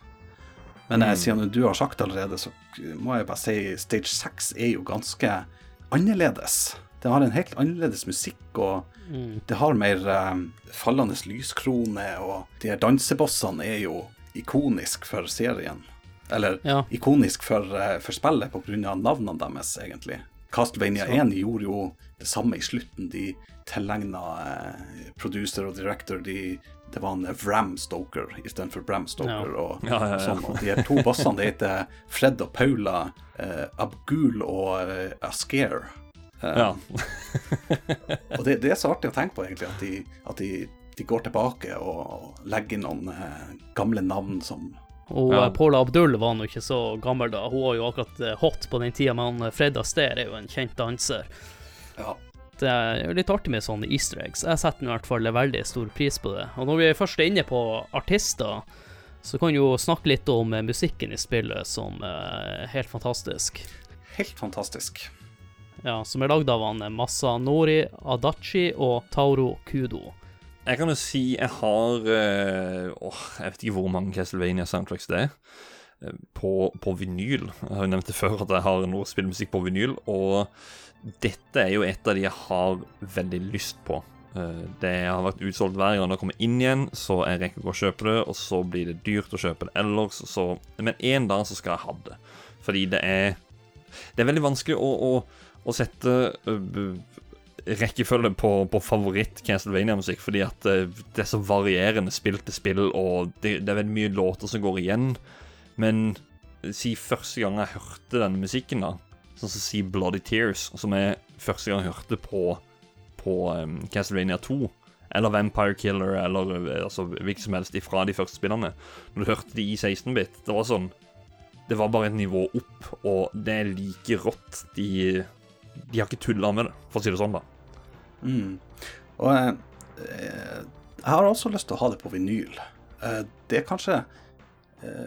Men Mm. siden du har sagt allerede, så må jeg bare si Stage 6 er jo ganske annerledes. Det har en helt annerledes musikk, og Mm. det har mer eh, fallende lyskrone, og de her dansebossene er jo ikonisk for serien. Eller Ja. ikonisk for, eh, for spillet pga. navnene deres, egentlig. Castlevania 1 gjorde jo det samme i slutten. De tilegna eh, producer og director de, Det var en Vram Stoker istedenfor Bram Stoker. Ja. Og, Ja, ja, ja. sånn. Og de to bossene det heter Fred og Paula, eh, Abgul og eh, Asker. Eh, Ja. og det, det er så artig å tenke på, egentlig, at de, at de, de går tilbake og legger inn noen eh, gamle navn som Og Ja. ja. Paula Abdul var nå ikke så gammel da. Hun var jo akkurat eh, hot på den tida, men Fred Astaire er jo en kjent danser. Ja. Det er litt artig med sånne easter eggs. Jeg setter i hvert fall veldig stor pris på det. Og når vi først er inne på artister, så kan vi jo snakke litt om eh, musikken i spillet, som er helt fantastisk. Helt fantastisk. Ja, som er lagd av han eh, Masanori Adachi og Tauro Kudo. Jeg kan jo si jeg har eh, åh, Jeg vet ikke hvor mange Castlevania soundtracks det er. Eh, På, på vinyl. Jeg har jo nevnt det før at jeg har noe spillmusikk på vinyl, og dette er jo et av de jeg har veldig lyst på. Eh, Det har vært utsolgt hver gang det kommer inn igjen, så jeg rekker ikke å kjøpe det, og så blir det dyrt å kjøpe det ellers, så Men en dag så skal jeg ha det. Fordi det er Det er veldig vanskelig å, å, å sette øh, rekkefølge på, på favoritt Castlevania-musikk, fordi at eh, det er så varierende spill til spill, og det, det er veldig mye låter som går igjen. Men si første gang jeg hørte denne musikken, da, sånn som si Bloody Tears, som jeg første gang hørte på, på um, Castlevania 2, eller Vampire Killer, eller eh, altså, hvilket som helst ifra de første spillene, når du hørte de i 16-bit, det var sånn Det var bare et nivå opp, og det er like rått. De, de har ikke tulla med det, for å si det sånn, da. Mm. Og eh, eh, jeg har også lyst til å ha det på vinyl. Eh, det er kanskje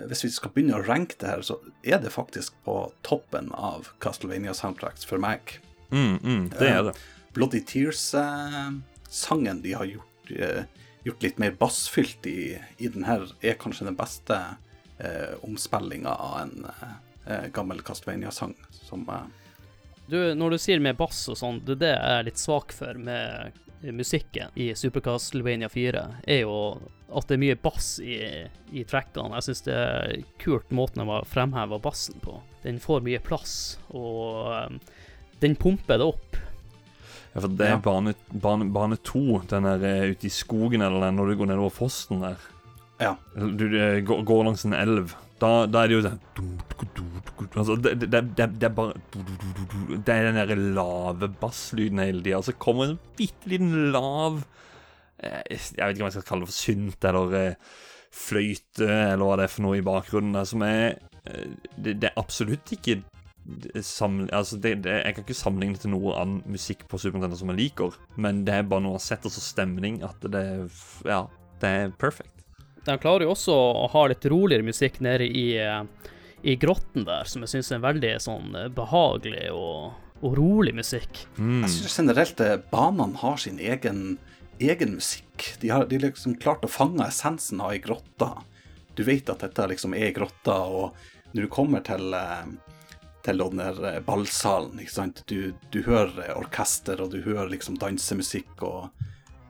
Hvis vi skal begynne å ranke det her, så er det faktisk på toppen av Castlevania soundtracks for meg. Mm, mm, det er det. Bloody Tears-sangen de har gjort, eh, gjort litt mer bassfylt i, i den her, er kanskje den beste eh, omspillinga av en eh, gammel Castlevania-sang. Som eh, Du, når du sier med bass og sånn, det er det jeg er litt svak for med musikken i Super Castlevania 4, er jo at det er mye bass i, i trackene. Jeg syns det er kult måten de har fremheva bassen på. Den får mye plass, og um, den pumper det opp. Ja, for det er Ja. bane, bane, bane to, den der eh, ute i skogen eller den når du går nedover fossen der. Ja. Du, Du, eh, går, går langs en elv. Da, da er det jo sånn det, det, det, det, er bare Det er den der lave basslyden hele tida. Så kommer en bitte liten lav eh, Jeg vet ikke om jeg skal kalle det for synt eller eh, fløyte, eller hva det er for noe i bakgrunnen, der, som er eh, det, er absolutt ikke samle, altså det, det, Jeg kan ikke sammenligne det til noe annen musikk på Super Nintendo som jeg liker, men det er bare noe sett og så stemning at det Ja, det er perfect. De klarer jo også å ha litt roligere musikk nede i, eh, i grotten der, som jeg syns er en veldig sånn eh, behagelig og, og rolig musikk. Mm. Jeg syns generelt eh, banene har sin egen, egen musikk. De har de liksom klart å fange essensen av ei grotta. Du vet at dette liksom er ei grotta, og når du kommer til, eh, til den der ballsalen, ikke sant? Du, du hører orkester, og du hører liksom dansemusikk, og,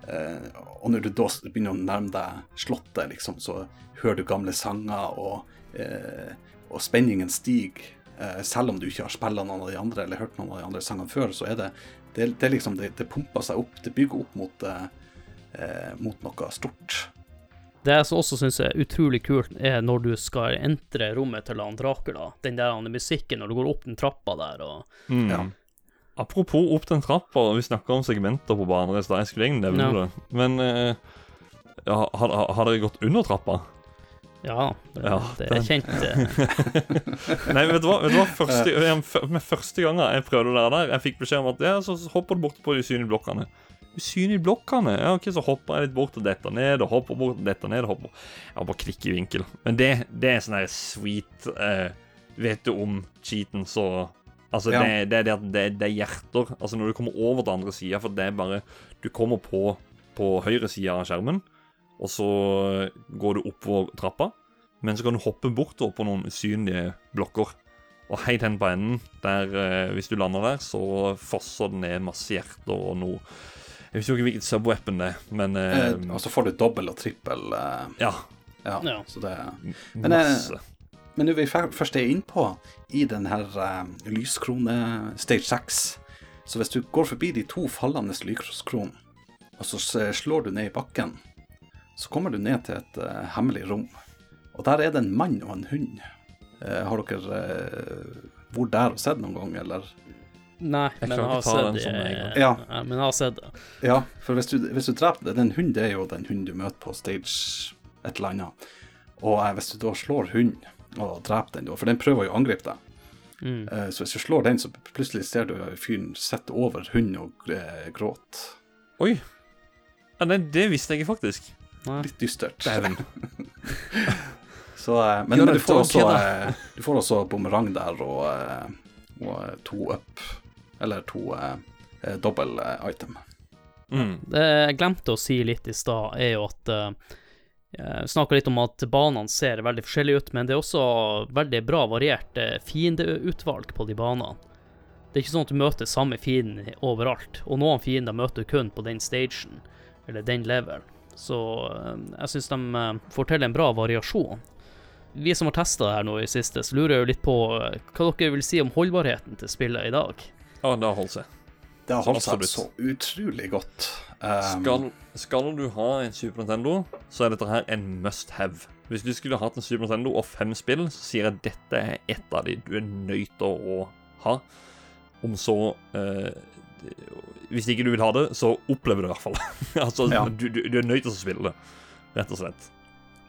eh, og når du da begynner å nærme deg slottet, liksom, så hører du gamle sanger, og, eh, og spenningen stiger. Eh, selv om du ikke har spilt noen av de andre eller hørt noen av de andre sangene før, så er det det, det, liksom, det, det pumper seg opp. Det bygger opp mot, eh, eh, mot noe stort. Det jeg også syns er utrolig kult, er når du skal entre rommet til han Dracula. Den der han, musikken når du går opp den trappa der og Mm. Ja. Apropos opp den trappa, vi snakka om segmenter på baner i stad. Jeg skulle egentlig nevne Ja. det. Men eh, ja, har, har, har dere gått under trappa? Ja, det, Ja, det er kjent. eh, Nei, vet du hva? Vet du hva? Første, med første gangen jeg prøvde det der, jeg fikk beskjed om at ja, så så hopper du bort på de usynlige blokkene. Usynlige blokkene? Ja, ok, så hopper jeg litt bort og detter ned, og hopper bort og detter ned, og hopper Jeg bare klikker i vinkel. Men det, det er sånn her sweet eh, Vet du om cheaten, så Altså, Ja. det, det er det at det, det er hjerter. Altså, når du kommer over til andre sida, for det er bare Du kommer på på høyre side av skjermen, og så går du oppover trappa. Men så kan du hoppe bortover på noen usynlige blokker. Og helt hen på enden, der eh, hvis du lander der, så fosser det ned masse hjerter og noe Jeg vet ikke hvilket subweapon det er, men eh, Eh, og så får du dobbel og trippel. Eh, Ja. ja, Ja. Så det Men, eh, Masse. Men når vi først er innpå i den her eh, lyskrone stage 6, så hvis du går forbi de to fallende lyskronene, og så slår du ned i bakken, så kommer du ned til et uh, hemmelig rom. Og der er det en mann og en hund. Uh, har dere uh, vært der og sett noen gang, eller? Nei, Jeg men jeg har sett det. Ja. Ja, men jeg har sett det. Ja, for hvis du, hvis du dreper Den hunden det er jo den hunden du møter på stage et eller annet. Og eh, hvis du da slår hunden og dreper den, for den prøver jo å angripe deg Mm. Eh, Så hvis du slår den, så plutselig ser du fyren sitte over hunden og gråte. Oi. Ja, nei, det visste jeg faktisk. Nei. Litt dystert. Dæven. Så, eh, men, men du får også, eh, du får også bumerang der og, eh, og to up. Eller to eh, dobbel item. Mm. Det jeg glemte å si litt i stad, er jo at uh, Jeg snakka litt om at banene ser veldig forskjellige ut, men det er også veldig bra variert fiendeutvalg på de banene. Det er ikke sånn at du møter samme fienden overalt, og noen fiender møter du kun på den stagen, eller den level. Så eh, jeg syns de eh, får til en bra variasjon. Vi som har testa det her nå i siste, så lurer jeg jo litt på eh, hva dere vil si om holdbarheten til spillet i dag. Ja, det har holdt seg. Det har holdt seg så utrolig godt. Um, Skal, skal du ha en Super Nintendo, så er dette her en must have. Hvis du skulle hatt en Super Nintendo og fem spill, så sier jeg at dette er ett av de du er nødt til å ha. Om så eh, Hvis ikke du vil ha det, så opplever du det i hvert fall. altså, Ja. du, du, du er nødt til å spille det, rett og slett.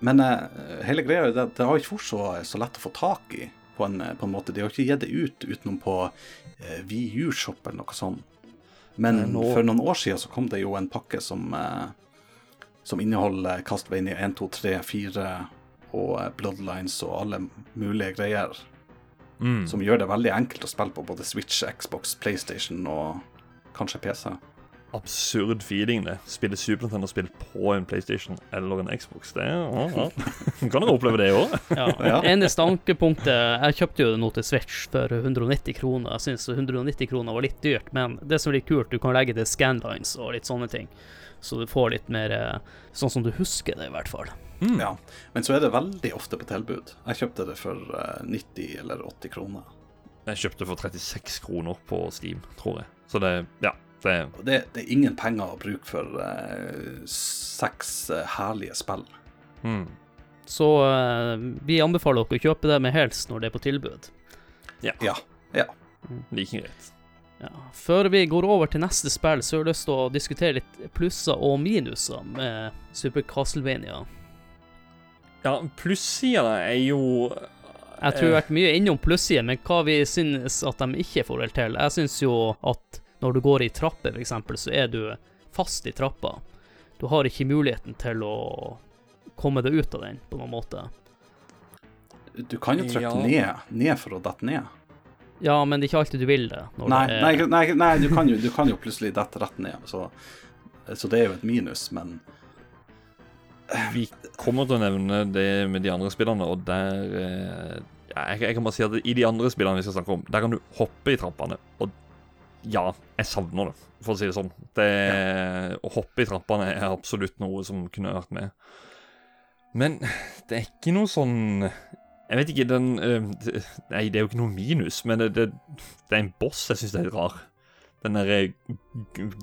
Men uh, hele greia det, det har ikke vært så, så lett å få tak i, på en, på en måte. De har ikke gitt det ut utenom på uh, VU-shop eller noe sånt. Men Nei, nå- for noen år siden så kom det jo en pakke som, uh, som inneholder Castlevania 1, 2, 3, 4 og eh, Bloodlines og alle mulige greier. Mm. som gjør det veldig enkelt å spille på både Switch, Xbox, PlayStation og kanskje PC. Absurd feeling, det. Spille Super Nintendo-spill på en PlayStation eller en Xbox. Det er, ja, ja. Kan dere oppleve det i Ja. Ja. Eneste ankepunktet Jeg kjøpte jo det nå til Switch for 190 kroner. Jeg syns 190 kroner var litt dyrt, men det som er litt kult, du kan legge til scanlines og litt sånne ting. Så du får litt mer eh, sånn som du husker det, i hvert fall. Mm. Ja. Men så er det veldig ofte på tilbud. Jeg kjøpte det for eh, 90 eller 80 kroner. Jeg kjøpte for 36 kroner på Steam, tror jeg. Så det Ja. Det, det, det er ingen penger å bruke for uh, seks uh, herlige spill. mm. Så uh, vi anbefaler dere å kjøpe det med hels når det er på tilbud. Ja. ja. Like greit. Ja. Før vi går over til neste spill, så har jeg lyst til å diskutere litt plusser og minuser med Super Castlevania. Ja, plussida er jo Jeg tror jeg har vært mye innom plussiden, men hva vi synes at de ikke får helt til. Jeg syns jo at når du går i trapper, f.eks., så er du fast i trappa. Du har ikke muligheten til å komme deg ut av den på noen måte. Du kan jo trykke Ja. ned, ned for å dette ned. Ja, men det er ikke alltid du vil det. Når Nei, det er, nei, nei, nei du, kan jo, du kan jo plutselig dette rett ned. Så, så det er jo et minus, men Vi kommer til å nevne det med de andre spillene, og der eh, ja, jeg, jeg kan bare si at I de andre spillene vi skal snakke om, der kan du hoppe i trappene. Og ja, jeg savner det, for å si det sånn. Det, Å hoppe i trappene er absolutt noe som kunne vært med. Men det er ikke noe sånn Jeg vet ikke, den det- Nei, det er jo ikke noe minus, men det, det, det er en boss jeg syns er litt rar. Den derre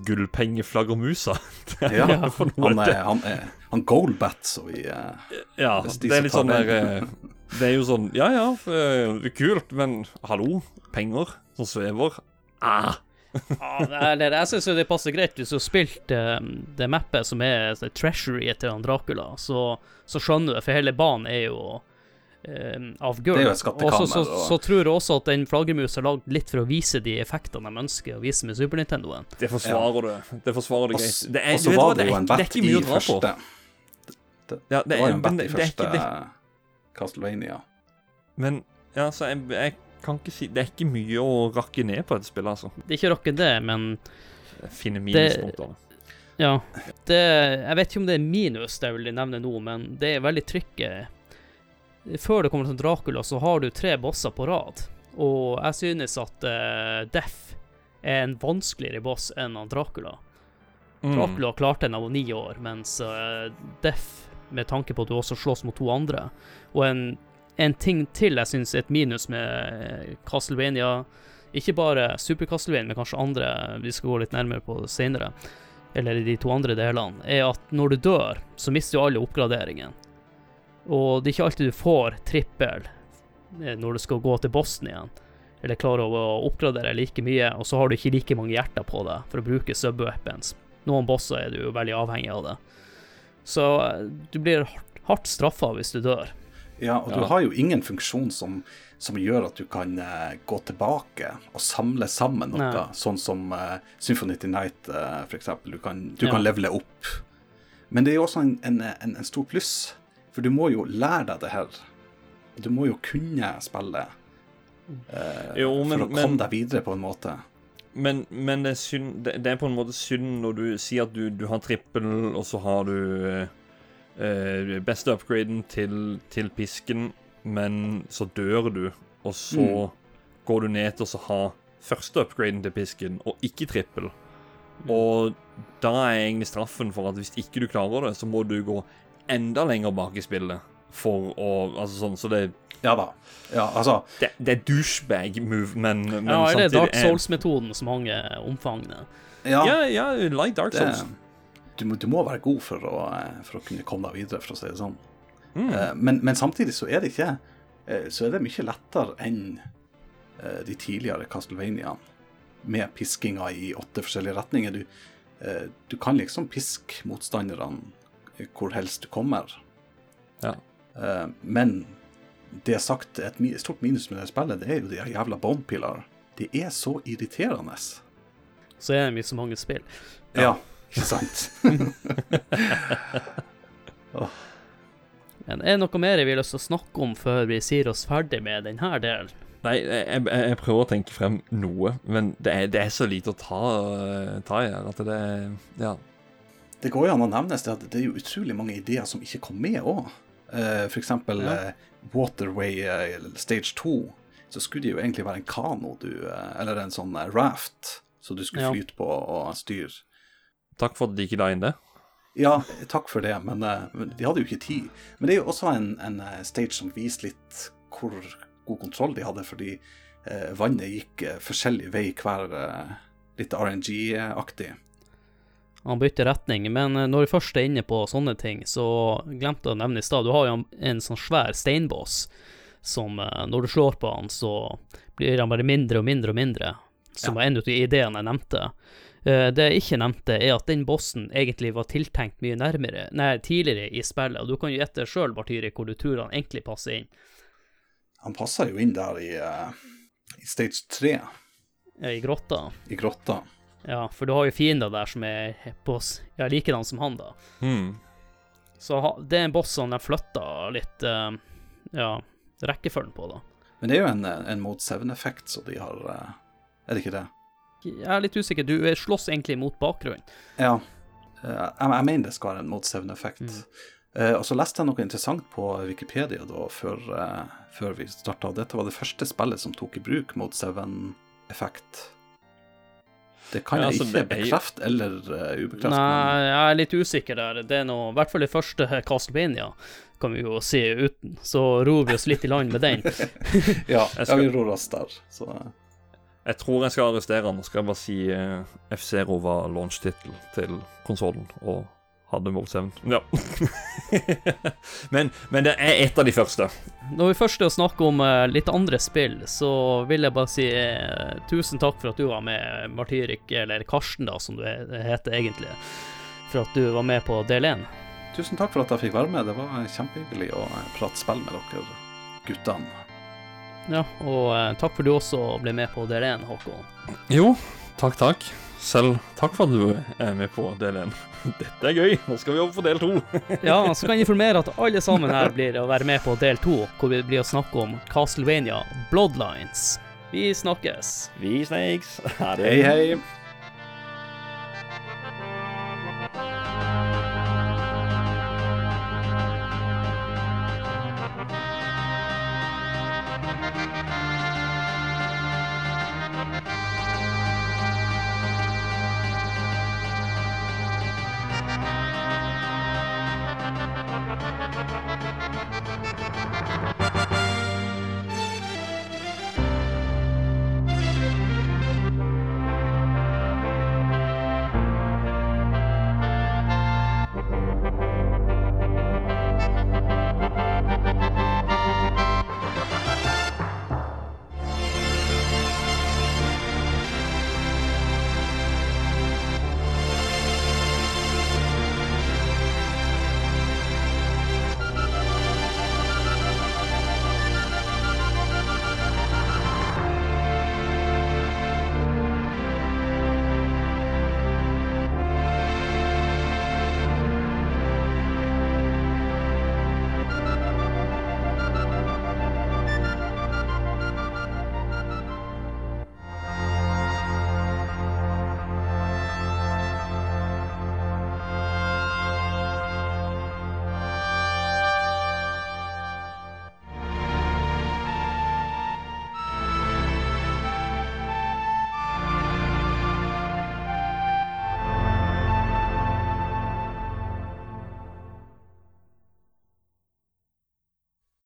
gullpengeflaggermusa. Er ja, han er, han er han Goldbat, så vi eh, Ja, det er litt sånn der eh, Det er jo sånn Ja ja, eh, kult, men hallo? Penger som svever? Ah! ah, det, jeg syns det passer greit hvis du har spilt eh, det mappet som er treasuryet til han Dracula, så, så skjønner du, for hele banen er jo eh, av gull. Og så, så, så tror jeg også at den flaggermus er lagd litt for å vise de effektene de ønsker å vise med Super Nintendo. Det forsvarer du. Det forsvarer du greit. Det er, du vet var det det jo er, en bet ikke i mye å dra på. første Ja, Det var jo en bet i første det, Castlevania. Men ja, så jeg, jeg kan ikke si Det er ikke mye å rakke ned på et spillet, altså. Det er ikke å rakke det, men Jeg minuspunkter. ja. Det, jeg vet ikke om det er minus det jeg vil nevne nå, men det er veldig trykket. Før det kommer til Dracula, så har du tre bosser på rad, og jeg synes at uh, Death er en vanskeligere boss enn Dracula. Mm. Dracula klarte en av ni år, mens uh, Death, med tanke på at du også slåss mot to andre Og en, en ting til jeg syns er et minus med eh, Castlevania, ikke bare Super Castlevania, men kanskje andre vi skal gå litt nærmere på senere, eller de to andre delene, er at når du dør, så mister du alle oppgraderingene. Og det er ikke alltid du får trippel eh, når du skal gå til bossen igjen, eller klarer å oppgradere like mye, og så har du ikke like mange hjerter på deg for å bruke sub-weapons. Noen bosser er du jo veldig avhengig av det. Så eh, du blir hardt, straffa hvis du dør. Ja, og du Ja. har jo ingen funksjon som, som gjør at du kan uh, gå tilbake og samle sammen noe, Nei. sånn som uh, Symphony Night, uh, eksempel. Du kan, du Ja. kan levele opp. Men det er jo også en, en, en, en stor pluss, for du må jo lære deg det her. Du må jo kunne spille eh, Jo, men- for å komme men- deg videre på en måte. Men, men det, er synd, det, det er på en måte synd når du sier at du, du har trippel, og så har du eh, eh, beste upgraden til, til pisken, men så dør du, og så går du ned til å ha første upgraden til pisken, og ikke trippel. Og da er egentlig straffen for at hvis ikke du klarer det, så må du gå enda lenger bak i spillet for å Altså sånn, så det, Ja da. Ja, altså det, det er douchebag-move, men, men Ja, samtidig Dark er- Souls-metoden som mange omfangene? Ja, Ja, ja, like Dark det, du, må, du må være god for å, eh, for å kunne komme deg videre, for å si det sånn. Mm. Eh, men, men samtidig så er det ikke eh, Så er det mye lettere enn eh, de tidligere Castlevaniaene med piskinga i åtte forskjellige retninger. Du, eh, du kan liksom piske motstanderne hvor helst du kommer. Ja. Uh, men det sagt, et stort minus med det spillet, det er jo de jævla Bone De Det er så irriterende. Så er det mye så mange spill. Ja, ikke sant? Men er det noe mer vi har lyst til å snakke om før vi sier oss ferdig med denne delen? Nei, jeg, jeg, jeg prøver å tenke frem noe, men det er, det er så lite å ta, ta i her at det er Ja. Det går jo an å nevnes at det er jo utrolig mange ideer som ikke kom med òg. Uh, eksempel Ja. eh, Waterway eh, Stage 2. Så skulle det jo egentlig være en kano, du, eh, eller en sånn raft, så du skulle Ja. flyte på og styre. Takk for at de ikke la inn det. Ja, takk for det, men, de hadde jo ikke tid. Men det er jo også en, en stage som viser litt hvor god kontroll de hadde, fordi eh, vannet gikk forskjellig vei hver eh, litt RNG-aktig. Han bytter retning, men eh, når vi først er inne på sånne ting, så glemte jeg å nevne i stad, du har jo en, en sånn svær steinboss som eh, når du slår på han, så blir han bare mindre og mindre og mindre, som var en av de ideene jeg nevnte. Eh, Det jeg ikke nevnte, er at den bossen egentlig var tiltenkt mye nærmere, nei, tidligere i spillet, og du kan jo gjette sjøl, Bartyri, hvor du tror han egentlig passer inn. Han passer jo inn der i, i stage 3, Ja, I grotta. i grotta. Ja, for du har jo fiender der som er på ja, likedan som han, da. Mm. Så det er en boss som de flytta litt eh, ja, rekkefølgen på, da. Men det er jo en, eh, en mot 7-effekt, så de har eh, Er det ikke det? Jeg er litt usikker. Du slåss egentlig mot bakgrunnen. Ja. Jeg, jeg mener det skal være en mot 7-effekt. Uh, og så leste jeg noe interessant på Wikipedia da, før, uh, før vi starta. Dette var det første spillet som tok i bruk mot 7-effekt. Det kan jeg altså, ikke bekrefte eller uh, ubekrefte. Nei, jeg er litt usikker der. Det er nå i hvert fall det første Castlevania, kan vi jo si uten. Så ror vi oss litt i land med den. Ja, Jeg skal- vi ror oss der. Så eh, Jeg tror jeg skal arrestere han. Skal jeg bare si uh, F-Zero var launch-tittel til konsollen, og hadde 7. Ja. men, men det er et av de første. Når vi først er å snakke om eh, litt andre spill, så vil jeg bare si eh, tusen takk for at du var med, Martyrik, eller Karsten, da, som du heter egentlig. For at du var med på del én. tusen takk for at jeg fikk være med. Det var kjempehyggelig å eh, prate spill med dere guttene. Ja, og takk for du også ble med på del én, Håkon. Jo, takk, takk. Selv takk for at du er med på del 1. Dette er gøy. Nå skal vi over på del 2. Ja, så kan jeg informere at alle sammen her blir å være med på del to, hvor vi blir å snakke om Castlevania Bloodlines. Vi snakkes. Vi snakes. Hei, hei.